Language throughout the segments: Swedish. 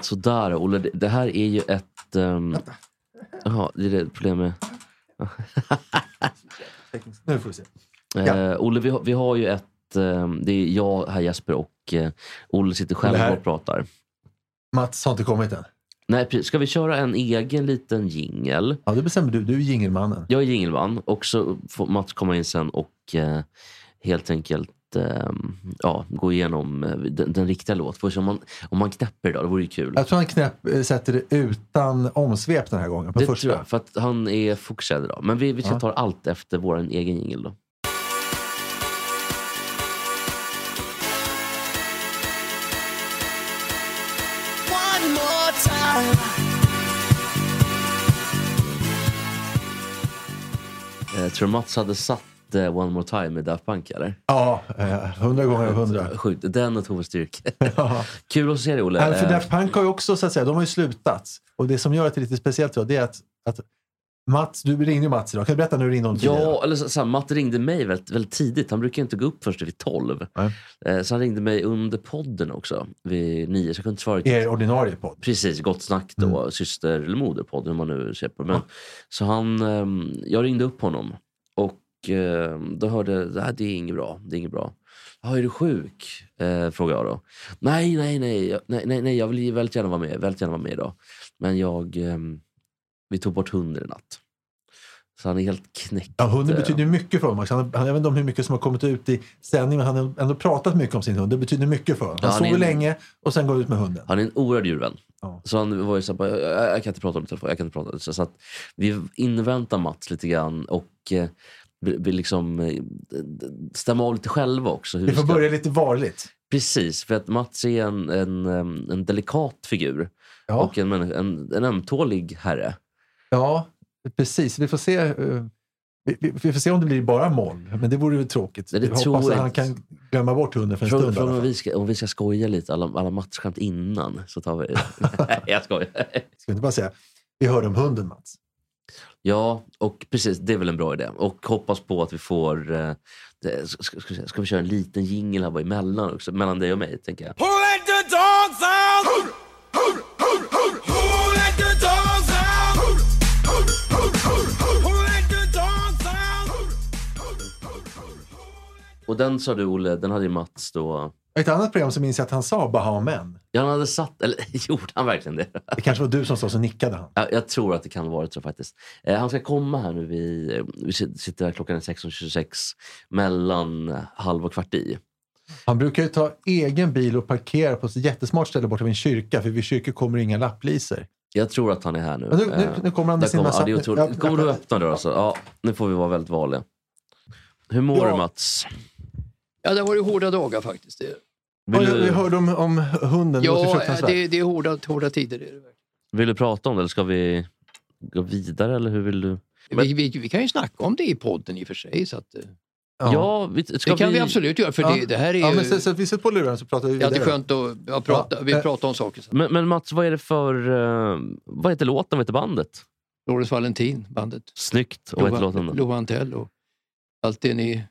Sådär Olle, det, här är ju ett... Um... Jaha, det är det problemet med... nu får vi se. Eh, Olle, vi har, vi har ju ett... Eh, det är jag, här Jesper och eh, Olle sitter själv här- och pratar. Mats har inte kommit än. Nej, precis. ska vi köra en egen liten jingel? Ja, det bestämmer du. Du är jingelmannen. Jag är jingelman och så får Mats komma in sen och eh, helt enkelt eh, ja, gå igenom eh, den, den riktiga låt. Se om man, om man knäpper idag, det vore ju kul. Jag tror han knäpp, eh, sätter det utan omsvep den här gången. På det första. tror jag, för att han är fokuserad idag. Men vi, vi ska Ja. ta allt efter vår egen jingel då. Eh, tror du Mats hade satt eh, One More Time med Daft Punk eller? Ja, eh, hundra gånger av hundra. Sjukt. Den och Tove Styrk. Kul att se dig Olle. Nej, för Eh, Daft Punk har ju också, så att säga, de har ju slutat. Och det som gör att det är lite speciellt idag, det är att, att Mats, du ringde ju Mats idag. Kan du berätta när du ringde honom? Ja, eller så, så här, Matt ringde mig väldigt, väldigt tidigt. Han brukar inte gå upp först vid 12. Eh, så han ringde mig under podden också, vid 9. Så jag kunde inte svara. Er ordinarie podd. Precis, Gott Snack då, syster eller moderpodd hur man nu ser på det. Men, Så han, ehm, jag ringde upp honom och då hörde det här det är inget bra. Det är inget bra. Ja, är du sjuk? Eh, frågade jag då. Nej, nej, nej, jag- nej, nej, nej, jag vill ju väldigt gärna vara med. Väldigt gärna vara med idag. Men jag, ehm, vi tog bort hunden i natt. Så han är helt knäckt. Ja, hunden eh. betyder mycket för honom. Han, han, jag vet inte om hur mycket som har kommit ut i sändning, men han har ändå pratat mycket om sin hund. Det betyder mycket för honom. Ja, Han han är sover en- länge och sen går ut med hunden. Han är en oerhörd djurvän. Så han var ju så här, jag, jag kan inte prata om telefon. Jag kan inte prata. Så, så att vi inväntar Mats lite grann och eh, vill, liksom eh, stämma av lite själva också. hur Vi får ska- börja lite varligt. Precis, för att Mats är en, en, em, en delikat figur. Och en, en, en ömtålig herre. Ja, precis. Vi får se. eh, vi, vi, vi får se om det blir bara moll, men det vore ju tråkigt. Nej, det tror hoppas att jag han kan glömma bort hunden för en Frågan stund. frågan om vi ska, om vi ska skoja lite, alla, alla Mats-skämt innan, så tar vi... Nej, jag skojar. Ska vi inte bara säga, vi hörde om hunden Mats. Ja, och precis, det är väl en bra idé. Och hoppas på att vi får... Eh, ska, ska, ska, ska vi köra en liten jingle här bara emellan också? Mellan dig och mig, tänker jag. Och den sa du, Olle, den hade ju Mats då... I ett annat program så minns jag att han sa Baha men. Ja, han hade satt... Eller gjorde han verkligen det? Det kanske var du som sa så nickade han. Ja, jag tror att det kan vara så faktiskt. Eh, han ska komma här nu. Vi, eh, vi sit- sitter här klockan är 16.26 mellan halv och kvart i. Han brukar ju ta egen bil och parkera på ett jättesmart ställe borta vid en kyrka, för vid kyrkor kommer inga lapplisor. Jag tror att han är här nu. Nu- nu- Eh, nu kommer han med sin massa- Ja, det är. Kommer du öppna då? Alltså? Ja, nu får vi vara väldigt vanliga. Hur mår Ja. du Mats? Ja, det har varit hårda dagar faktiskt. Det, Vill du, jag hörde om, om hunden, det ja, fruktansvärt. det, det är hårda, hårda tider. Det är det. vill du prata om det eller ska vi gå vidare? Eller hur vill du? Vi, vi, vi kan ju snacka om det i podden i och för sig. Så att, eh, Ja, vi, ska det kan vi, vi absolut göra, för Ja. det, det här är Ja, men så, så vi sätter på luren så pratar vi det är vidare. alltid skönt att ja, prata, vi Ja, eh, pratar om saker. Så. Men, men Mats, vad är det för... eh, vad heter låten? Vad heter bandet? Lawrence Valentin, bandet. Snyggt. Och vad heter låten då? Lova Antell och allt det ni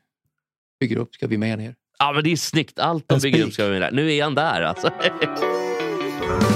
bygger upp ska vi med ner. Ja, men det är snyggt. Allt de bygger upp ska vi med där. Nu är han där alltså.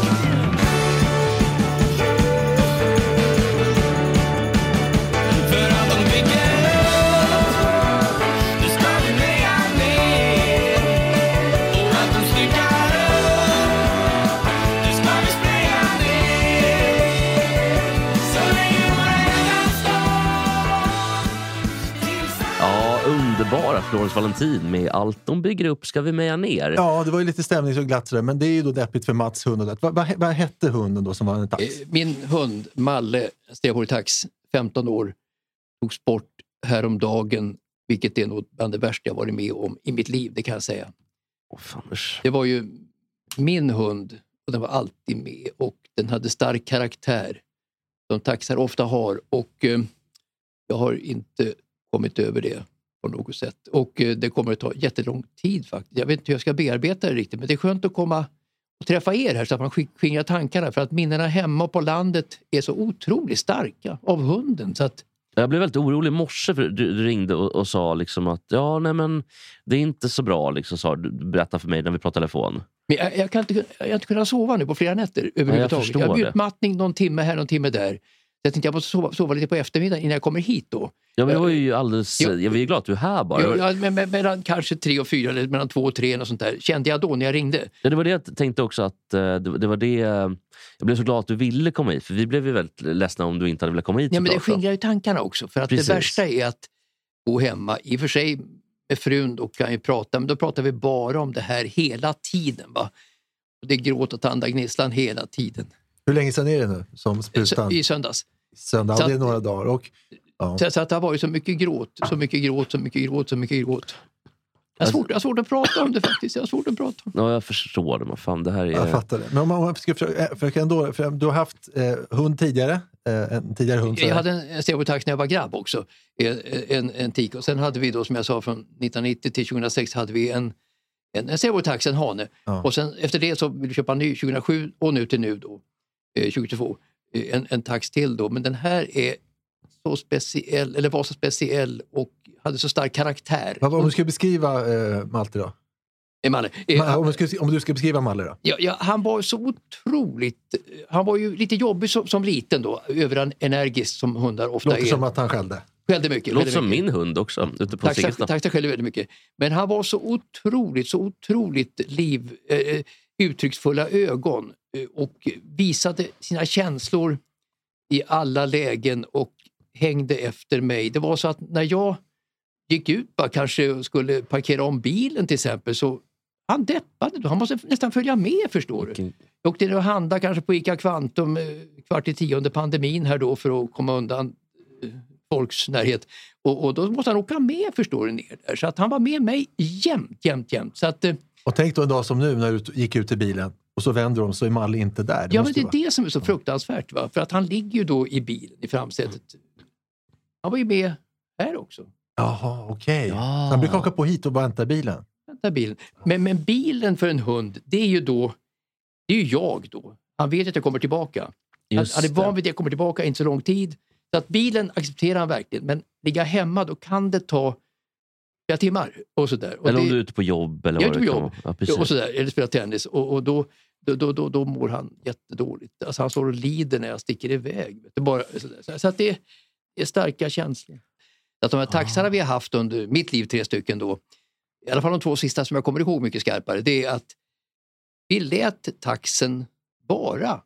underbara Florence Valentin med Allt de bygger upp ska vi meja ner. Ja, det var ju lite stämning och glatt sådär, men det är ju då deppigt för Mats hund. Vad, vad, vad hette hunden då som var en tax? Eh, Min hund Malle, Stenborg Tax, 15 år, togs bort häromdagen, vilket är nog bland det värsta jag varit med om i mitt liv, det kan jag säga. Det var ju min hund och den var alltid med och den hade stark karaktär som taxar ofta har och eh, jag har inte kommit över det på något sätt. Och eh, det kommer att ta jättelång tid faktiskt. Jag vet inte hur jag ska bearbeta det riktigt men det är skönt att komma och träffa er här så att man sk- skingrar tankarna för att minnena hemma och på landet är så otroligt starka av hunden. Så att, Jag blev väldigt orolig i morse för du, ringde och, och sa liksom att ja, nej, men det är inte så bra, liksom, sa, du berättade för mig när vi pratade telefon. Men jag, jag, kan inte, jag har inte kunnat sova nu på flera nätter överhuvudtaget. förstår jag har det. utmattning någon timme här, någon timme där. Jag tänkte jag måste sova, sova lite på eftermiddagen innan jag kommer hit då. Ja, men jag var ju alldeles... Jo. Jag var ju glad att du är här bara. Ja, ja, men, men, mellan kanske tre och fyra, eller mellan två och tre och sånt där, kände jag då när jag ringde. Ja, det var det jag tänkte också att eh, det, det var det... eh, Jag blev så glad att du ville komma hit, för vi blev ju väldigt ledsna om du inte hade velat komma hit. Ja, men det skingrar ju tankarna också. För att Precis. det värsta är att bo hemma, i och för sig med frun då kan ju prata, men då pratar vi bara om det här hela tiden. Va? Och det är gråt och tandagnisslan hela tiden. Hur länge sedan är det nu som sprutan? I söndags. Söndag, ja, det är några dagar. Och, ja. Så, så att det har varit så mycket gråt, så mycket gråt, så mycket gråt, så mycket gråt. Jag har svårt, jag har svårt att prata om det faktiskt. Jag har svårt att prata om Ja, jag förstår det. Men fan, det här är... Jag fattar det. Men om man, man ska försöka, för jag kan ändå, för du har haft eh, hund tidigare, eh, en tidigare hund. Jag hade en, en stereotax när jag var grabb också, en, en, en tik. Och sen hade vi då, som jag sa, från 1990 till 2006 hade vi en, en, en stereotax, en hane. Ja. Och sen efter det så ville vi köpa en ny 2007 och nu till nu då, eh, 2022, eh, en, en tax till då. Men den här är så speciell, eller var så speciell och hade så stark karaktär. Vad- Om du ska beskriva eh, Malte då? Eh, Malle, eh, Om du, ska, om du ska beskriva Malle då? Ja, ja, han var så otroligt... Han var ju lite jobbig som, som liten då, överenergisk som hundar ofta Låter är. som att han skällde. Skällde mycket. Det låter som mycket. min hund också, ute på Siggesta. taxa skällde väldigt mycket. Men han var så otroligt, så otroligt liv, eh, uttrycksfulla ögon eh, och visade sina känslor i alla lägen och hängde efter mig. Det var så att när jag gick ut bara kanske skulle parkera om bilen till exempel så han deppade då. Han måste nästan följa med förstår du. Jag åkte ner och handlade kanske på ICA Kvantum eh, kvart i tio under pandemin här då för att komma undan eh, folks närhet. Och, och då måste han åka med förstår du ner där. Så att han var med mig jämt, jämt, jämt. Så att, eh, Och tänk då en dag som nu när du gick ut i bilen och så vänder de så är Malle inte där. ja, men det är vara- det som är så fruktansvärt. Va? För att han ligger ju då i bilen, i framsätet. Han var ju med här också. Jaha, okej. Ja. Så Han brukar åka på hit och bara hämta bilen. Vänta bilen. Men, men bilen för en hund, det är ju då, det är ju jag då. Han vet att jag kommer tillbaka. Han, Just han är det. van vid att jag kommer tillbaka inte så lång tid. Så att bilen accepterar han verkligen. Men ligga hemma, då kan det ta flera timmar. Och sådär. Och Eller om det- du är ute på jobb. Eller Jag är ute på jobb. Ja, precis. och sådär, eller spelar tennis. Och, och då, då, då, då, då mår han jättedåligt. Alltså han står och lider när jag sticker iväg. Bara, sådär. Så, så att det är starka känslor. Att de här taxarna vi har haft under mitt liv, tre stycken då, i alla fall de två sista som jag kommer ihåg mycket skarpare, det är att vi lät taxen vara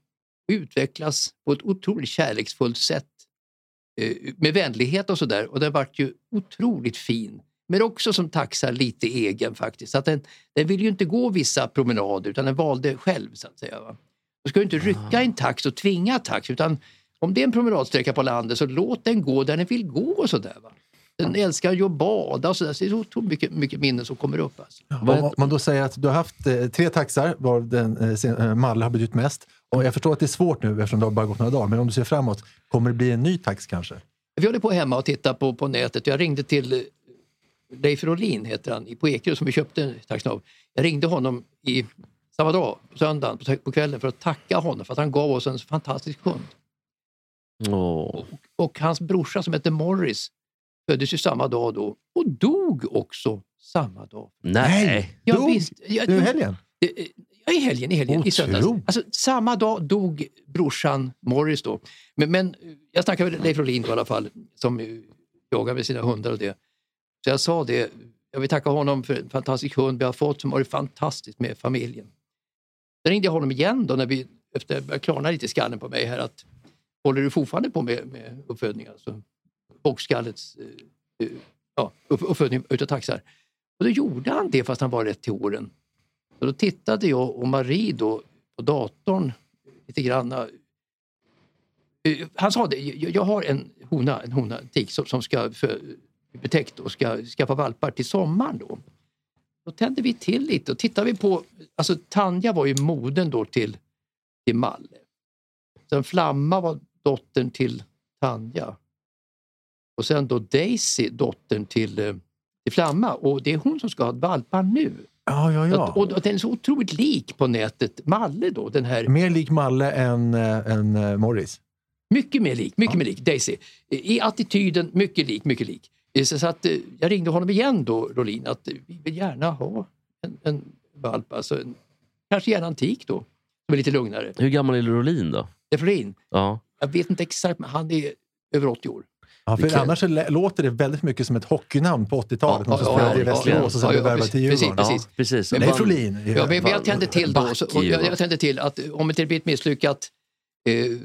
utvecklas på ett otroligt kärleksfullt sätt. Eh, Med vänlighet och sådär. Och den vart ju otroligt fin. Men också som taxar lite egen faktiskt. Att den, den vill ju inte gå vissa promenader utan den valde själv så att säga. Va? Du ska ju inte rycka en tax och tvinga tax utan om det är en promenadsträcka på landet så låt den gå där den vill gå och sådär. Va? Den älskar ju att bada och sådär. Så det är så otroligt mycket, mycket minnen som kommer upp. Alltså. Vad Om man då säger att du har haft eh, tre taxar, varav den, eh, eh, Malle har betytt mest. Och jag förstår att det är svårt nu eftersom det har bara gått några dagar, men om du ser framåt, kommer det bli en ny tax kanske? Vi håller på hemma och tittar på, på nätet. Jag ringde till eh, Leif Rolin, heter han, i- på Ekerö som vi köpte taxin av. Jag ringde honom i samma dag, på söndagen, på, kvällen för att tacka honom för att han gav oss en fantastisk hund. Åh. Och hans brorsa som heter Morris föddes ju samma dag då och dog också samma dag. Nej! Ja, Dog? visst, ja, Nu i helgen? Eh, Ja, i helgen, i helgen, i söndags. Alltså, samma dag dog brorsan Morris då. Men, men eh, jag snackade med Leif Rolin då, i alla fall, som eh, jagar med sina hundar och det. Så jag sa det, jag vill tacka honom för en fantastisk hund vi har fått som har varit fantastiskt med familjen. Sen ringde jag honom igen då när vi, efter att det började klarna lite i skallen på mig här att håller du fortfarande på med, med uppfödning? Alltså, bockskallets eh, eh, ja, upp, uppfödning utav taxar. Och då gjorde han det fast han var rätt till åren. Och då tittade jag och Marie då på datorn lite grann. Eh, han sa det, jag jag har en hona, en hona, tik som, som ska betäckt och ska skaffa valpar till sommaren då. Då tände vi till lite och tittade vi på, alltså Tanja var ju moden då till, till Malle. Sen Flamma var dottern till Tanja. Och sen då Daisy, dottern till, eh, till Flamma. Och det är hon som ska ha valpar nu. Ja, ja, ja. Att, och, och den är så otroligt lik på nätet, Malle då, den här, Mer lik Malle än, äh, än äh, Morris. mycket mer lik, mycket mer lik Daisy. I attityden, mycket lik, mycket lik. Så, så att, jag ringde honom igen då, Rolin, att vi vill gärna ha en, en valp, alltså en kanske gärna antik då. Som är lite lugnare. Hur gammal är Rolin då? Efrain, Ja. Jag vet inte exakt, men han är över 80 år. Ja, för Vilken- annars låter det väldigt mycket som ett hockeynamn på 80-talet. Ja, Någon som ja, spelade i Västerås och sen blev värvad till precis, Djurgården. precis. Ja, precis. Men Leif man- Rolin. Ja, men, jag tände till då, så, och jag, jag tände till att om det blir ett misslyckat, eh,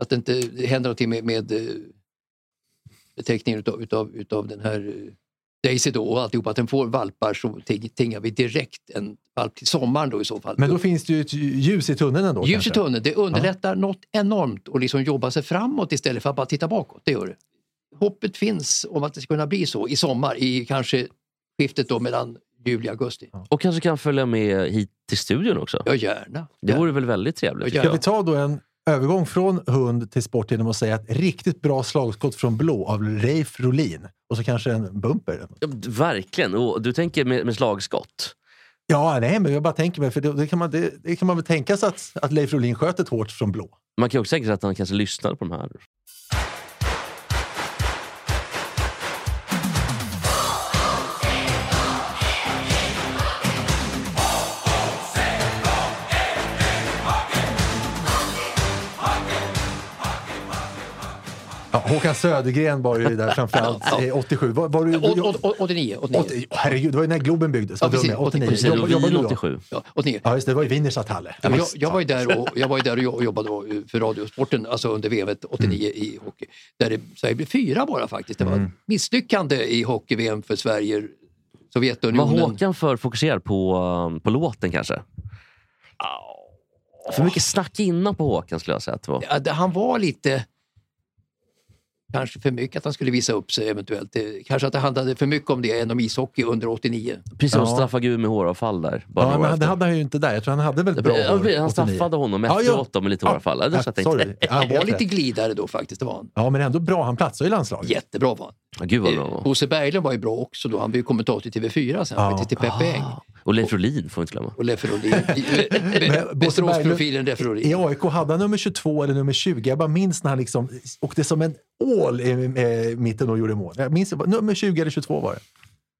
att det inte händer någonting med, med eh, beteckningen utav, utav, utav den här eh, Daisy då och alltihopa, att den får valpar så ting- tingar vi direkt en valp till sommaren då i så fall. Men då finns det ju ett ljus i tunneln ändå. Ljus i kanske. tunneln, det underlättar något enormt och liksom jobba sig framåt istället för att bara titta bakåt. Det gör det. Hoppet finns om att det ska kunna bli så i sommar, i kanske skiftet då mellan juli och augusti. Och kanske kan följa med hit till studion också. Ja, gärna. Det vore väl väldigt trevligt? Ja, Ska vi ta då en övergång från hund till sport genom att säga ett riktigt bra slagskott från blå av Leif Rolin och så kanske en bumper. Ja, Verkligen. Och du tänker med, med slagskott? Ja, nej, men jag bara tänker mig, för det, det, kan, man, det, det kan man väl tänka sig att, att Leif Rolin sköt ett hårt från blå. Man kan också tänka sig att han kanske lyssnade på de här. Ja, Håkan Södergren var ju där framförallt Ja. eh, 87. Var, var du, Å- å- å- 89. 89. 80, herregud, det var ju när Globen byggdes. Ja, precis, jag är. 89. Precis, Jobba- jobbade du då? 87. Ja, 89. Ja, just det. Det var ju Winnerstad-Halle. Ja, men jag, jag var ju där och, jag var ju där och jo- jobbade då, för Radiosporten alltså under VM 89 i hockey. Där det, Sverige blev fyra bara faktiskt. Det var ett misslyckande i hockey-VM för Sverige. Var Sovjetunionen. Håkan för fokuserad på, um, på låten kanske? För mycket snack innan på Håkan skulle jag säga att det var. Ja, han var lite... Kanske för mycket att han skulle visa upp sig eventuellt. Det, kanske att det handlade för mycket om det än om ishockey under 89. Precis Ja. straffa Gud med håravfall där. Bara Ja, men det hade han ju inte där. Jag tror han hade väldigt bra Ja, år, Han 89. straffade honom Ja, efteråt ja. då med lite Ja. håravfall. Ja, det Ja, jag sorry. Ja, Han var lite glidare då faktiskt. Det var han. Ja, men ändå bra. Han platsar i landslaget. Jättebra var han. Ja, Gud vad bra. Eh, Bosse Berglund var ju bra också då. Han blev ju kommentator till TV4 sen Ja. till Peppe Eng. Ah, och Leif Rolin får vi inte glömma. Och Leffe Rolin. Västeråsprofilen Leffe I Rolin. AIK hade han nummer 22 eller nummer 20. Jag bara minns när han liksom åkte som en ål i i mitten och gjorde mål. Jag minns, nummer 20 eller 22 var det.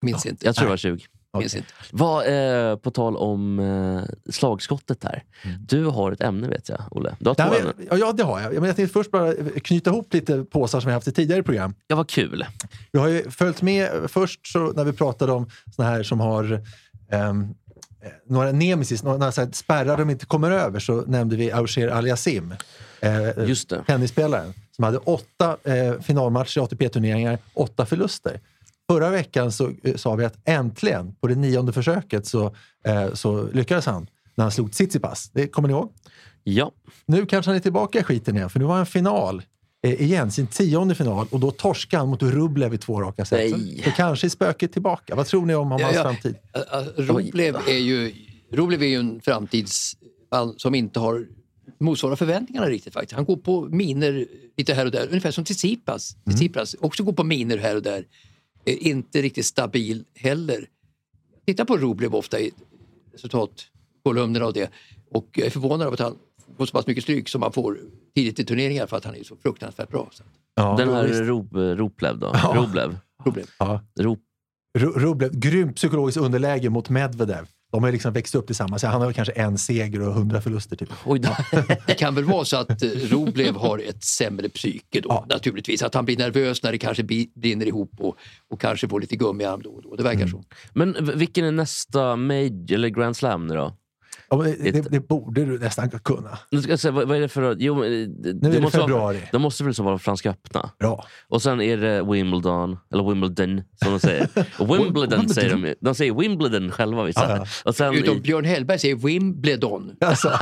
Minns inte. Jag tror det var 20. Minns inte. Vad, eh, på tal om eh, slagskottet här. Du har ett ämne vet jag, Olle. Du har två ämnen. ja, ja, det har jag. Men jag tänkte först bara knyta ihop lite påsar som vi haft i tidigare program. Ja, vad kul. Vi har ju följt med först så när vi pratade om såna här som har eh, några nemesis, några, några så här spärrar de inte kommer över, så nämnde vi Auger Aliasim. Eh, Just det. tennisspelaren som hade åtta eh, finalmatcher i ATP-turneringar, åtta förluster. Förra veckan så eh, sa vi att äntligen, på det nionde försöket, så, eh, så lyckades han när han slog Tsitsipas. Det kommer ni ihåg? Ja. Nu kanske han är tillbaka i skiten igen, för nu var han final eh, igen, sin tionde final och då torskade han mot Rublev i två raka set. Nej. Så kanske är spöket tillbaka. Vad tror ni om, om Ja, hans ja. framtid? Roblev är ju, Roblev är ju en framtidsman som inte har motsvarar förväntningarna riktigt faktiskt. Han går på miner lite här och där, ungefär som Tsitsipas. Tsitsipas också går på miner här och där. Eh, inte riktigt stabil heller. Titta på Roblev ofta i resultatkolumnerna och det och jag är förvånad över att han får så pass mycket stryk som han får tidigt i turneringar för att han är så fruktansvärt bra. Så. Ja, Den här. Rop, Roplev då? Ja. Roblev. Roblev. Ja. Ru- Rublev, grymt psykologiskt underläge mot Medvedev. De har liksom växt upp tillsammans. Han har väl kanske en seger och hundra förluster. Typ. Oj då. Det kan väl vara så att eh, Roblev har ett sämre psyke då Ja. naturligtvis. Att han blir nervös när det kanske brinner ihop och, och kanske får lite gummiarm då och då. Det verkar så. Men vilken är nästa Major eller Grand Slam nu då? Ja, det, det, det borde du nästan kunna. Nu ska jag säga, vad, vad är det för... Jo, det, Nu är det måste februari. Vara, de måste väl så vara Franska öppna? Bra. Och sen är det Wimbledon, eller Wimbledon som de säger. Wimbledon säger de. De säger Wimbledon själva vissa. Ja, ja. Och sen Utom i, Björn Hellberg säger Wimbledon. Alltså,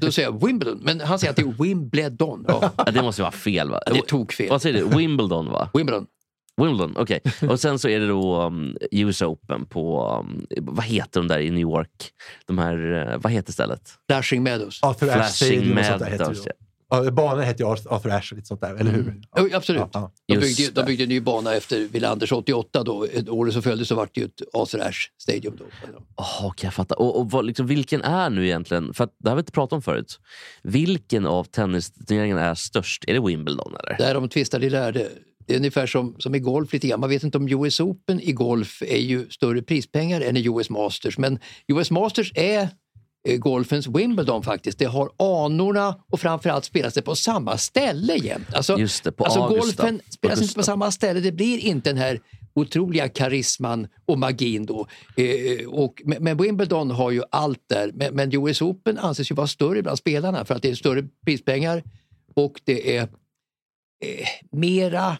Då säger jag Wimbledon, men han säger att det är Wimbledon. Ja, ja, det måste vara fel va? det tog fel. Vad säger du? Wimbledon va? Wimbledon. Wimbledon, okej. Och sen så är det då um, US Open på, um, vad heter de där i New York? De här, uh, vad heter stället? Flashing Meadows. Arthur Ashe Flashing heter Meadows. Ja, banan hette ju Arthur Ashe och lite sånt där, eller hur? Jo, absolut. Ja, ja. De byggde, de byggde en ny bana efter Willanders 88. Då. Ett år som följde så var det ju ett Arthur Ashe Stadium. Då. Oh, okej, jag fattar. Och, och vad, liksom, vilken är nu egentligen, för att, det har vi inte pratat om förut. Vilken av tennisturneringarna är störst? Är det Wimbledon eller? Där de tvistade i lärde. Det är ungefär som, som i golf lite grann. Man vet inte om US Open i golf är ju större prispengar än i US Masters. Men US Masters är eh, golfens Wimbledon faktiskt. Det har anorna och framförallt spelas det på samma ställe jämt. Alltså, Just det, på alltså Augusta. golfen spelas inte Augusta. på samma ställe. Det blir inte den här otroliga karisman och magin då. Eh, och, men, men Wimbledon har ju allt där. Men, men US Open anses ju vara större bland spelarna för att det är större prispengar och det är eh, mera,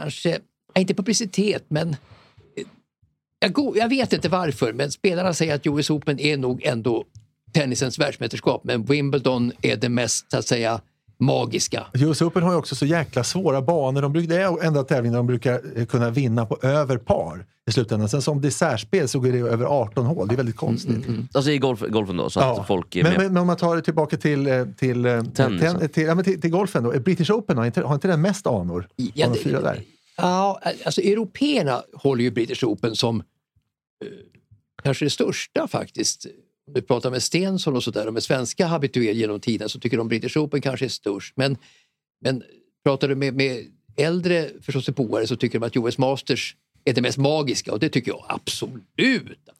kanske, inte publicitet men eh, jag, går, jag vet inte varför men spelarna säger att US Open är nog ändå tennisens världsmästerskap men Wimbledon är det mest så att säga magiska. US Open har ju också så jäkla svåra banor. De brukar, det är enda tävlingen de brukar eh, kunna vinna på över par i slutändan. Sen som dessertspel så går det över 18 hål. Det är väldigt konstigt. Alltså i golf, golfen då, så att folk är men, med. men, men om man tar det tillbaka till, eh, till, eh, Tennis, till, till, ja, men till, till golfen då. British Open har inte, har inte den mest anor? Ja, de fyra där? Ja, alltså européerna håller ju British Open som eh, kanske det största faktiskt. Om vi pratar med Stensson och sådär med svenska habituér genom tiden så tycker de British Open kanske är störst. Men, men pratar du med, med äldre förståsigpåare så tycker de att US Masters är det mest magiska och det tycker jag absolut.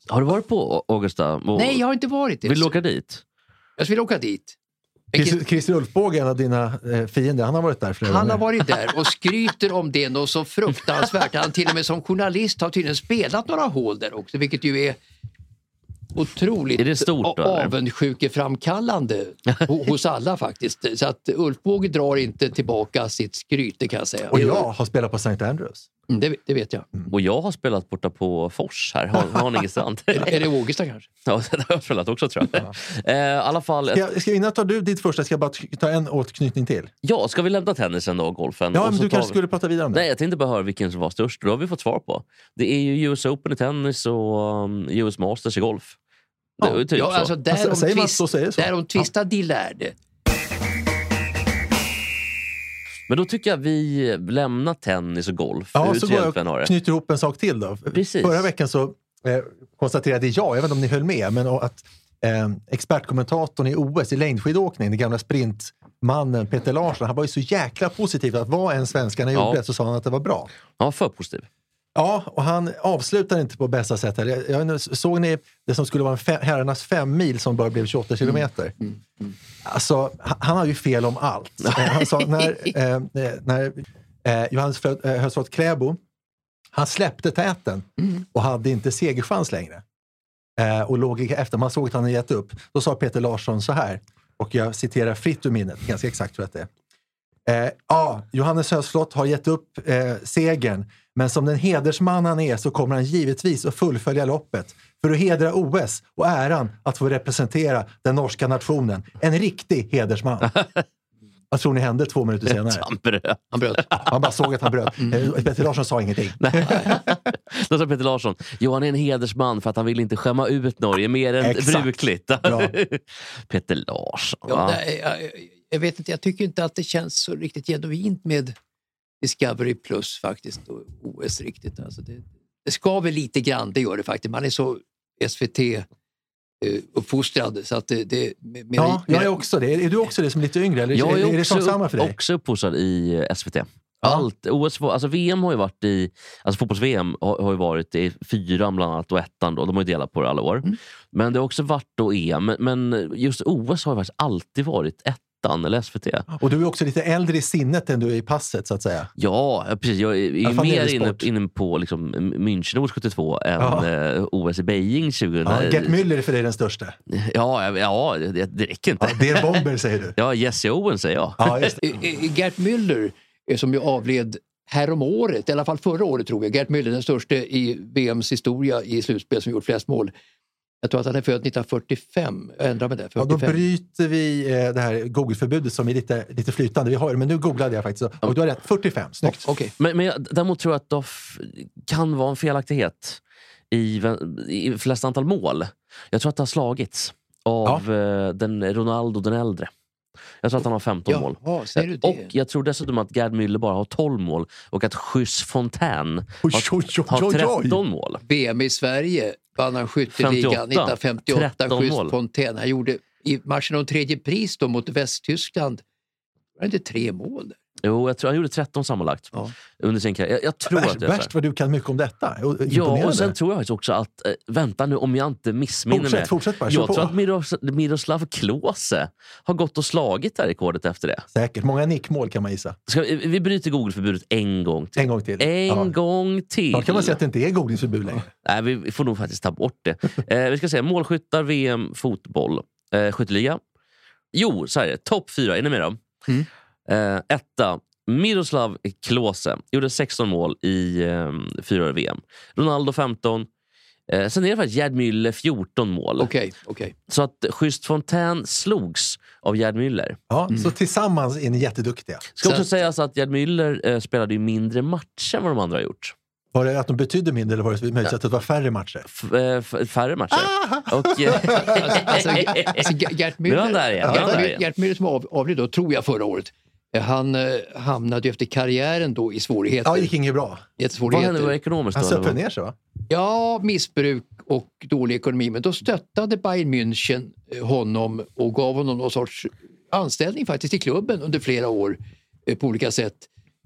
Har du varit på Augusta? Och Nej, jag har inte varit det. Vill du åka dit? Jag skulle åka dit. Men Chris- Christer Ulfbåge, en av dina eh, fiender, han har varit där flera Han gånger. har varit där och skryter om det något så fruktansvärt. Han till och med som journalist har tydligen spelat några hål där också, vilket ju är otroligt Är det stort då, eller? avundsjukeframkallande ho- hos alla faktiskt. Så att Ulf Båge drar inte tillbaka sitt skryt, det kan jag säga. Och jag har spelat på St. Andrews. Mm, det, det vet jag. Och jag har spelat borta på Fors här, Har- Haningestrand. Är det Ågesta kanske? ja, det har jag spelat också tror jag. Eh, alla fall, Ska, jag, ska innan tar du ditt första, ska jag bara ta en återknytning till? ja, ska vi lämna tennisen då, golfen? Ja, men du kanske vi- skulle prata vidare om det? Nej, jag tänkte bara höra vilken som var störst. Då har vi fått svar på. Det är ju US Open i tennis och um, US Masters i golf. Det är ju typ ja, så. alltså, där Alltså, de säger man så så är det så. Där de tvistar de lärde. Men då tycker jag vi lämnar tennis och golf. Ja, så går jag och knyter ihop en sak till då. Precis. Förra veckan så eh, konstaterade jag, jag vet inte om ni höll med, men att eh, expertkommentatorn i OS i längdskidåkning, den gamla sprintmannen Peter Larsson, han var ju så jäkla positiv att vad en svenskarna Ja. gjorde så sa han att det var bra. Ja, för positiv. Ja, och han avslutar inte på bästa sätt. heller. Jag, såg ni det som skulle vara en fe, herrarnas fem mil som bara blev 28 kilometer? Alltså, han, har ju fel om allt. Eh, Han sa när, eh, eh, när eh, Johannes eh, Hösflot Kläbo, han släppte täten och hade inte segerchans längre. Eh, och låg efter, man såg att han hade gett upp. Då sa Peter Larsson så här, och jag citerar fritt ur minnet, ganska exakt tror jag att det är. Eh, ja, Johannes Hösflot har gett upp eh, segern, men som den hedersman han är så kommer han givetvis att fullfölja loppet för att hedra OS och äran att få representera den norska nationen. En riktig hedersman. Vad tror ni hände två minuter senare? Han bröt. Han bröt. Han bara såg att han bröt. Eh, Peter Larsson sa ingenting. Då sa Peter Larsson, jo han är en hedersman för att han vill inte skämma ut Norge mer än Exakt. brukligt. Peter Larsson. Ja, nej, jag, jag vet inte, jag tycker inte att det känns så riktigt genuint med Discovery Plus faktiskt och OS riktigt. Alltså det, det ska väl lite grann, det gör det faktiskt. Man är så SVT eh, uppfostrad så att det... det med, Ja, med, jag är också det. Är du också det som lite yngre? Eller Jag är, är det också, som samma för dig? också uppfostrad i SVT. Allt, OS, alltså VM har ju varit i, alltså fotbolls-VM har, har ju varit i fyran bland annat och ettan då, de har ju delat på det alla år. Mm. Men det har också varit då EM, men, men just OS har ju faktiskt alltid varit ettan eller SVT. Och du är också lite äldre i sinnet än du är i passet så att säga. Ja, precis. Jag är, är fall mer inne, inne på liksom, München-OS 72 än Ja. eh, OS i Beijing 2000. Ja, Gert Müller är för dig den största. ja, ja, det, det räcker inte. Ja, Der Bomber säger du. Ja, Jesse Owens säger jag. Ja, just det. Eh, eh, Gert Müller, eh, som ju avled härom året, i alla fall förra året tror jag. Gert Müller, den största i VMs historia i slutspel som gjort flest mål. Jag tror att han är född 1945. Jag ändrar mig där. Ja, då 45. bryter vi eh, det här Google-förbudet som är lite, lite flytande. Vi har det, men nu googlade jag faktiskt och du har rätt. 45, snyggt. Okej. Men, men jag, däremot tror jag att det kan vara en felaktighet i, i flest antal mål. Jag tror att det har slagits av eh, den Ronaldo den äldre. Jag tror att han har 15 mål. Jaha, säger du det? Och jag tror dessutom att Gerd Müller bara har 12 mål och att Schys Fontaine Oj, oj, oj, har oj, oj. 13 mål. VM i Sverige vann han skytteligan 58. 1958. 13 Schysst mål. Fontaine. Han gjorde i matchen om tredje pris då mot Västtyskland var det inte tre mål? Där. Jo, jag tror han gjorde 13 sammanlagt under sin karriär. Jag, jag tror Värst, att så. värst vad du kan mycket om detta. Ja, och sen tror jag också att, äh, vänta nu om jag inte missminner Fortsätt, mig. fortsätt bara, jag på. tror att Miros, Miroslav Klose har gått och slagit det här rekordet efter det. Säkert. Många nickmål kan man gissa. Ska, vi vi bryter Google-förbudet en gång till. En gång till. En Ja. gång till. Snart kan man säga att det inte är godisförbud längre. Nej, vi vi får nog faktiskt ta bort det. Eh, vi ska se, målskyttar, VM, fotboll, eh, skytteliga. Jo, så här är det. Topp fyra, är ni med då? Mm. Eh, etta, Miroslav Klose. Gjorde 16 mål i eh, fyra VM. Ronaldo 15. Eh, sen är det faktiskt Gerd Müller 14 mål. Okej, okej. Så att Schysst Fontän slogs av Gerd Müller. Ja, Så tillsammans är ni jätteduktiga. Ska Så också att- sägas att Gerd Müller eh, spelade ju mindre matcher än vad de andra har gjort. Var det att de betydde mindre eller var det möjligt att det var färre matcher? F- eh, färre matcher. Och, eh, Alltså, alltså, Ge- Gert Müller. Gert Müller som av, avled då, tror jag förra året, han eh, hamnade ju efter karriären då i svårigheter. Ja, det gick inget bra. vad hände var ekonomiskt Han då? söp väl ner sig va? Ja, missbruk och dålig ekonomi. Men då stöttade Bayern München eh, honom och gav honom någon sorts anställning faktiskt i klubben under flera år eh, på olika sätt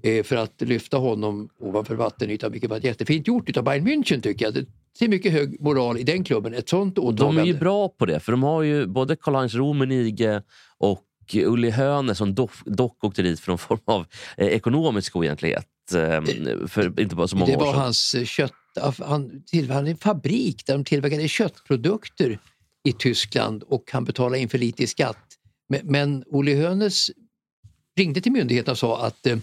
eh, för att lyfta honom ovanför vattenytan, vilket var jättefint gjort av Bayern München tycker jag. Det ser mycket hög moral i den klubben, ett sånt åtagande. De är ju bra på det, för de har ju både Karl-Heinz Rummenigge och Ulli Höne som dock, dock åkte dit för någon form av eh, ekonomisk oegentlighet. Eh, för inte bara så många Det år var sedan. hans eh, kött... Han tillverkade en fabrik där de tillverkade köttprodukter i Tyskland och han betalade in för lite i skatt. Men, men Olle Hönes ringde till myndigheterna och sa att eh,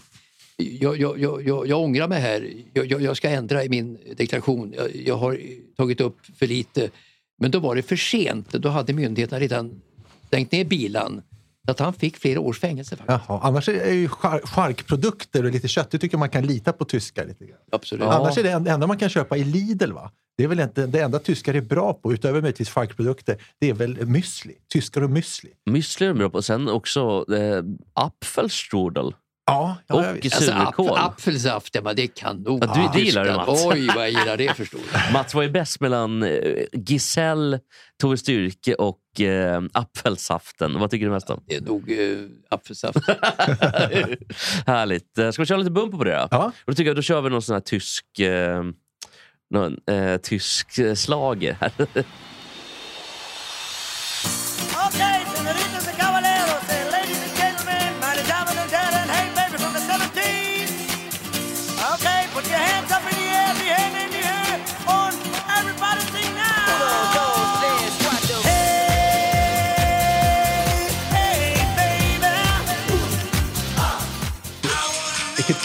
jag, jag, jag, jag, jag ångrar mig här, jag, jag, ska ändra i min deklaration, jag, jag har tagit upp för lite. Men då var det för sent, då hade myndigheterna redan stängt ner bilan. Så att han fick flera års fängelse. Faktiskt. Jaha. Annars är ju char- charkprodukter och lite kött, det tycker jag man kan lita på tyskar lite grann. Absolut. Ja. Annars är det enda man kan köpa i Lidl va? Det är väl inte det enda tyskar är bra på, utöver möjligtvis charkprodukter, det är väl müsli. Tyskar och müsli. Müsli är de bra på. Sen också eh, Apfelstrudel. Ja, ja, Och visst. Alltså, surkål. ap- apfelsaft, ja, det är kanon. Ja, du- det gillar du. Mats. Oj, vad jag gillar det förstår du. Mats var ju bäst mellan eh, Giselle, Tove Styrke och eh, apfelsaften. Vad tycker du mest om? Det är nog eh, apfelsaft. Härligt. Eh, Ska vi köra lite bumper på det då? Ja. Då tycker jag då kör vi någon sån här tysk, eh, någon, eh, tysk eh, slager här.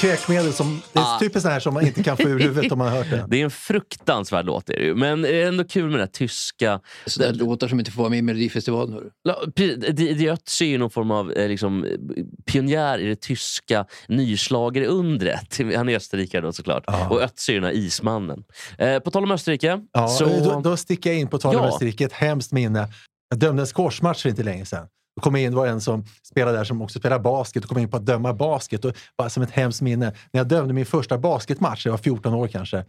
Kräkmedel som... Det är typiskt sån här som man inte kan få ur huvudet om man har hört det. Det är en fruktansvärd låt, är det ju. men det är ändå kul med det här tyska... Sådär låtar som inte får vara med i Melodifestivalen. hörru. Ja, pre- Di- Di Ötzi är ju någon form av eh, liksom, pionjär i det tyska nyslagerundret. Han är österrikare då såklart. Ja. Och Ötzi är ju den här ismannen. Eh, på tal om Österrike. Ja, så... då, då sticker jag in på tal om Ja. Österrike, ett hemskt minne. Jag dömde en squashmatch för inte länge sedan. Då kom in, det var en som spelade där som också spelade basket och kom in på att döma basket. Och bara som ett hemskt minne. När jag dömde min första basketmatch, jag var 14 år kanske.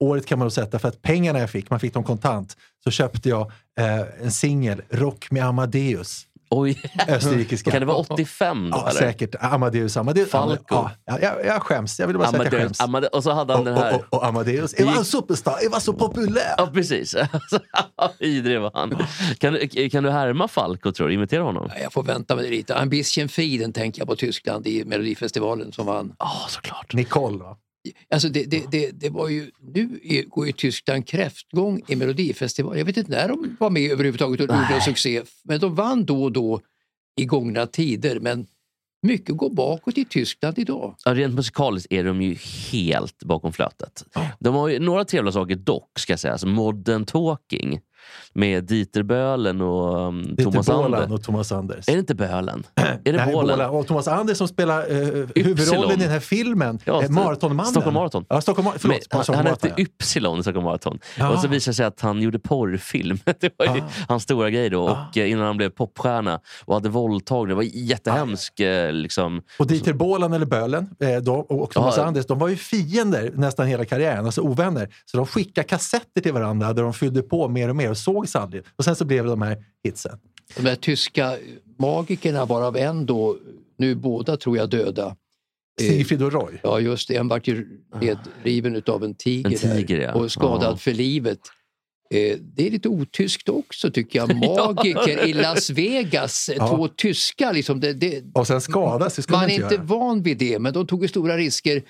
Året kan man då sätta för att pengarna jag fick, man fick dem kontant, så köpte jag eh, en singel, Rock med Amadeus. Oj. Österrikiska. Kan det vara 85 då? Ja, eller? säkert. Amadeus. Amadeus. Falco. Ja, ja, jag, jag skäms. Jag vill bara säga att jag Amadeus, skäms. Amade- och så hade han Och, den här... och, och, och Amadeus. Jag var en superstar, jag var så populär. Ja, precis. Idrig var han. Kan, du- kan du härma Falco, tror du? Imitera honom? Nej, Jag får vänta med det lite. Bisschen Frieden tänker jag på Tyskland i Melodifestivalen som vann. Ja, såklart. Nicole, va? Alltså det, det, det, det var ju, nu går ju Tyskland kräftgång i Melodifestivalen. Jag vet inte när de var med överhuvudtaget och gjorde en succé. Men de vann då och då i gångna tider. Men mycket går bakåt i Tyskland idag. Ja, rent musikaliskt är de ju helt bakom flötet. De har ju några trevliga saker dock, ska jag säga. Som Modern Talking med Dieter Böhlen och um, Thomas Ander. och Thomas Anders. Är det inte Böhlen? är det Nej, Bålen? Bolan. Och Thomas Anders som spelar eh, huvudrollen i den här filmen, Ja, eh, Maratonmannen. Stockholm Marathon. Ja, Stockholm. Förlåt, Men, han, han hette ja. Ypsilon i Stockholm Marathon. Ja. Och så visade det sig att han gjorde porrfilm. Det var ju Ah. hans stora grej då. Ah. Och eh, innan han blev popstjärna och hade våldtagning. Det var jättehemskt. eh, Liksom. Och Dieter Bolan eller Bölen eh, de, och Thomas. Anders, de var ju fiender nästan hela karriären, alltså ovänner. Så de skickade kassetter till varandra där de fyllde på mer och mer och sågs aldrig. Och sen så blev det de här hitsen. De där tyska magikerna varav en då, nu båda tror jag döda, Sigfrid och Roy. Ja, just det. En vart ju nedriven utav en tiger, En tiger, ja. och skadad Ja. för livet. Eh, det är lite otyskt också tycker jag. Magiker i Las Vegas, Ja. två tyskar. Liksom, det, det, Och sen skadas, det ska man man är inte inte göra. van vid det, men de tog ju stora risker.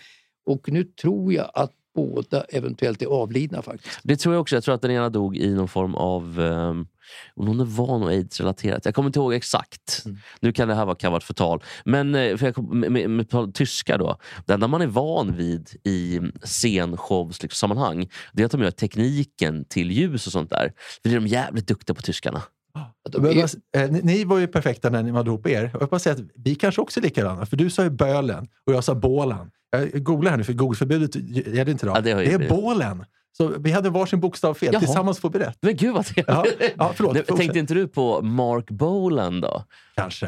Och nu tror jag att båda eventuellt är avlidna faktiskt. Det tror jag också. Jag tror att den ena dog i någon form av... Um, om hon var något aids-relaterat. Jag kommer inte ihåg exakt. Mm. Nu kan det här vara kallat förtal. Men eh, för jag med, med, med tyska då. Det enda man är van vid i scenshowssammanhang liksom, sammanhang, det är att de gör tekniken till ljus och sånt där. För det är de jävligt duktiga på tyskarna. Är, eh, ni, ni var ju perfekta när ni hade ihop er. Och jag bara säga att vi kanske också är likadana. För du sa ju bölen och jag sa bålen. Jag googlar här nu för Google-förbudet gäller inte idag. Ja, det det är bålen. Så vi hade varsin bokstav fel. Jaha. Tillsammans får vi rätt. Men gud vad Ja, trevligt! ja, förlåt, fortsätt. Tänkte inte du på Mark Bolan då? Kanske.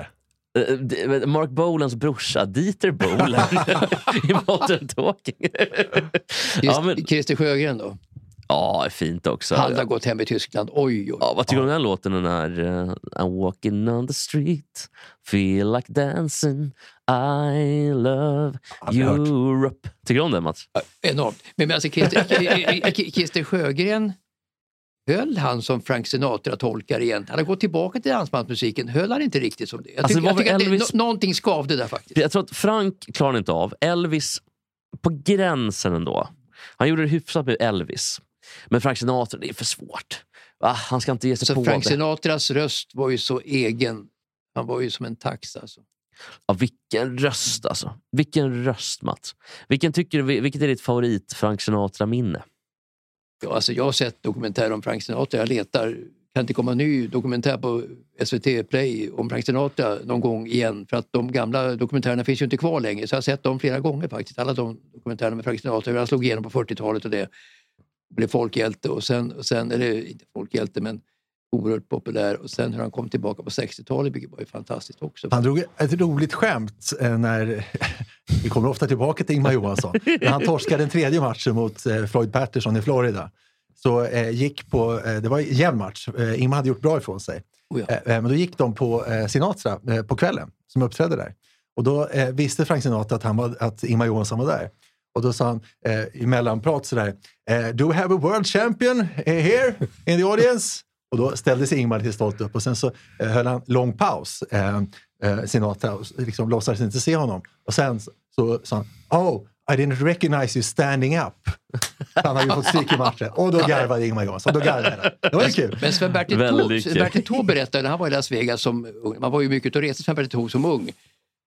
Eh, det- Mark Bolans brorsa, Dieter Bolan i Modern Talking. ja, men, Christer Sjögren då? ja, fint också. Han har gått hem i Tyskland. Oj, oj. Ja, vad tycker du om den låten? Den här uh, I'm walking on the street, feel like dancing, I love hört. Europe. Tycker du om den Mats? Enormt. Men, men alltså Christer, Christer Sjögren, höll han som Frank Sinatra-tolkare igen? Han har gått tillbaka till dansbandsmusiken. Höll han inte riktigt som det? Jag Alltså, tycker, det var jag tycker väl att det, Elvis- nå- någonting skavde där faktiskt. Jag tror att Frank klarar inte av. Elvis, på gränsen ändå. Han gjorde det hyfsat med Elvis. Men Frank Sinatra, det är för svårt. Ah, han ska inte ge sig Så på Frank det. Sinatras röst var ju så egen. Han var ju som en tax alltså. Ja, vilken röst alltså. Vilken röst Mats. Vilken tycker du, vilket är ditt favorit Frank Sinatra-minne? Ja, alltså jag har sett dokumentärer om Frank Sinatra. Jag letar. Kan inte komma en ny dokumentär på SVT Play om Frank Sinatra någon gång igen? För att de gamla dokumentärerna finns ju inte kvar längre. Så jag har sett dem flera gånger faktiskt. Alla de dokumentärerna med Frank Sinatra. Hur han slog igenom på 40-talet och det. Blev folkhjälte och sen, och sen eller inte folkhjälte men oerhört populär. Och sen hur han kom tillbaka på 60-talet, vilket var ju fantastiskt också. Han drog ett roligt skämt eh, när, vi kommer ofta tillbaka till Ingmar Johansson, när han torskade den tredje matchen mot eh, Floyd Patterson i Florida. Så eh, gick på, det var en jämn match, Ingmar hade gjort bra ifrån sig. Oh ja. Men då gick de på Sinatra på kvällen, som uppträdde där. Och då visste Frank Sinatra att, han var, att Ingmar Johansson var där. Och då sa han eh, i mellanprat sådär, eh, Do we have a world champion here in the audience? Och då ställde sig Ingmar lite stolt upp och sen så eh, höll han lång paus, eh, eh, Sinatra, och liksom låtsades inte se honom. Och sen så, sa han, Oh, I didn't recognize you standing up. Han hade ju fått stryk i matchen. Och då garvade Ingmar Johansson. Då garvade han. Det var ju kul. Men Sven-Bertil Taube berättade när han var i Las Vegas som. Man var ju mycket ute och reste Sven-Bertil Taube som ung.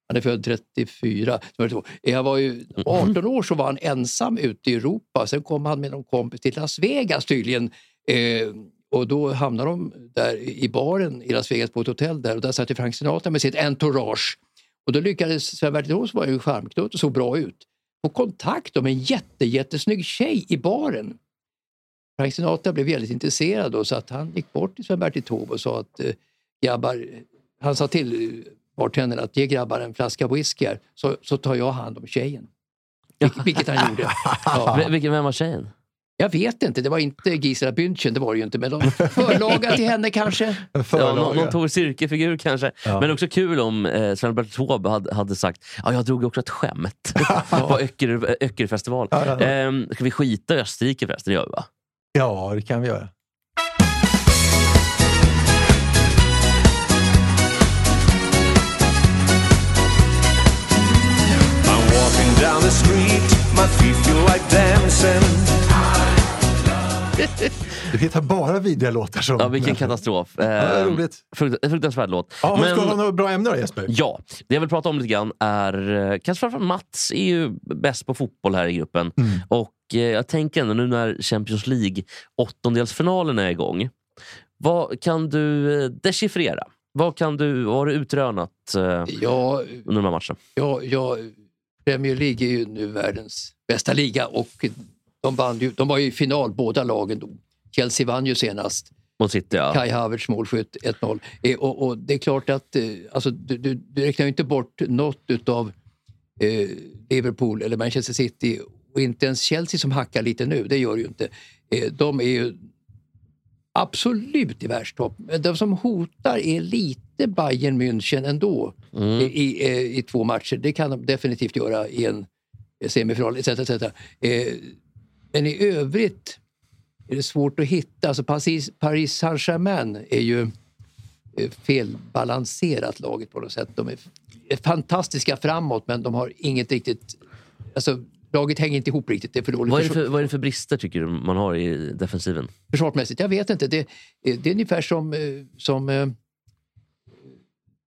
Han är född 34. Sven-Bertil Taube. Jag var ju 18 år så var han ensam ute i Europa. Sen kom han med någon kompis till Las Vegas tydligen. Eh, och då hamnade de där i baren i Las Vegas på ett hotell där och där satt Frank Sinatra med sitt entourage. Och då lyckades Sven-Bertil som var ju charmknutt och såg bra ut, få kontakt med en jätte, jättesnygg tjej i baren. Frank Sinatra blev väldigt intresserad då, så att han gick bort till Sven-Bertil Taube och sa att eh, grabbar, han sa till eh, bartendern att ge grabbar en flaska whisky här, så, så tar jag hand om tjejen. Vil- vilket han gjorde. Ja. Vilken, vem var tjejen? Jag vet inte, det var inte Gisela Bündchen, det var det ju inte, men de förlaga till henne kanske. Ja, någon, någon Tor Cirkelfigur kanske. Ja. Men också kul om eh, Sven-Bertil Taube hade, hade sagt ja, jag drog också ett skämt på Öcker, Öckerfestival. Ja, ja, ja. Ehm, ska vi skita i Österrike förresten? Det gör vi va? Ja, det kan vi göra. I'm walking down the street, my feet feel like dancing. Du hittar bara vidriga låtar som... Ja, vilken katastrof. det är roligt. frukt, fruktansvärd låt. Ja, Men- Ska du ha några bra ämnen då Jesper? Ja, det jag vill prata om lite grann är, eh, kanske framförallt Mats är ju bäst på fotboll här i gruppen. Mm. Och eh, jag tänker ändå nu när Champions League åttondelsfinalen är igång. Vad kan du eh, dechiffrera? Vad, kan du, vad har du utrönat eh, Ja, under de här matcherna? ja, ja, Premier League är ju nu världens bästa liga och de, vann ju, de var ju i final båda lagen då. Chelsea vann ju senast. Mot City, ja. Kai Havertz målskytt 1-0. Eh, och, och det är klart att eh, alltså, du, du, du räknar ju inte bort något utav eh, Liverpool eller Manchester City och inte ens Chelsea som hackar lite nu, det gör ju inte. Eh, de är ju absolut i världstopp. Men de som hotar är lite Bayern München ändå Mm. i, i, eh, i två matcher. Det kan de definitivt göra i en semifinal etc. etc. Eh, men i övrigt är det svårt att hitta. Alltså Paris, Paris Saint-Germain är ju eh, felbalanserat laget på något sätt. De är, fantastiska framåt men de har inget riktigt... Alltså, laget hänger inte ihop riktigt. Det är för dåligt Vad är, det för, vad är det för brister tycker du man har i defensiven? försvarsmässigt. Jag vet inte. Det, eh, det är ungefär som, eh, som eh, Tot- det är så-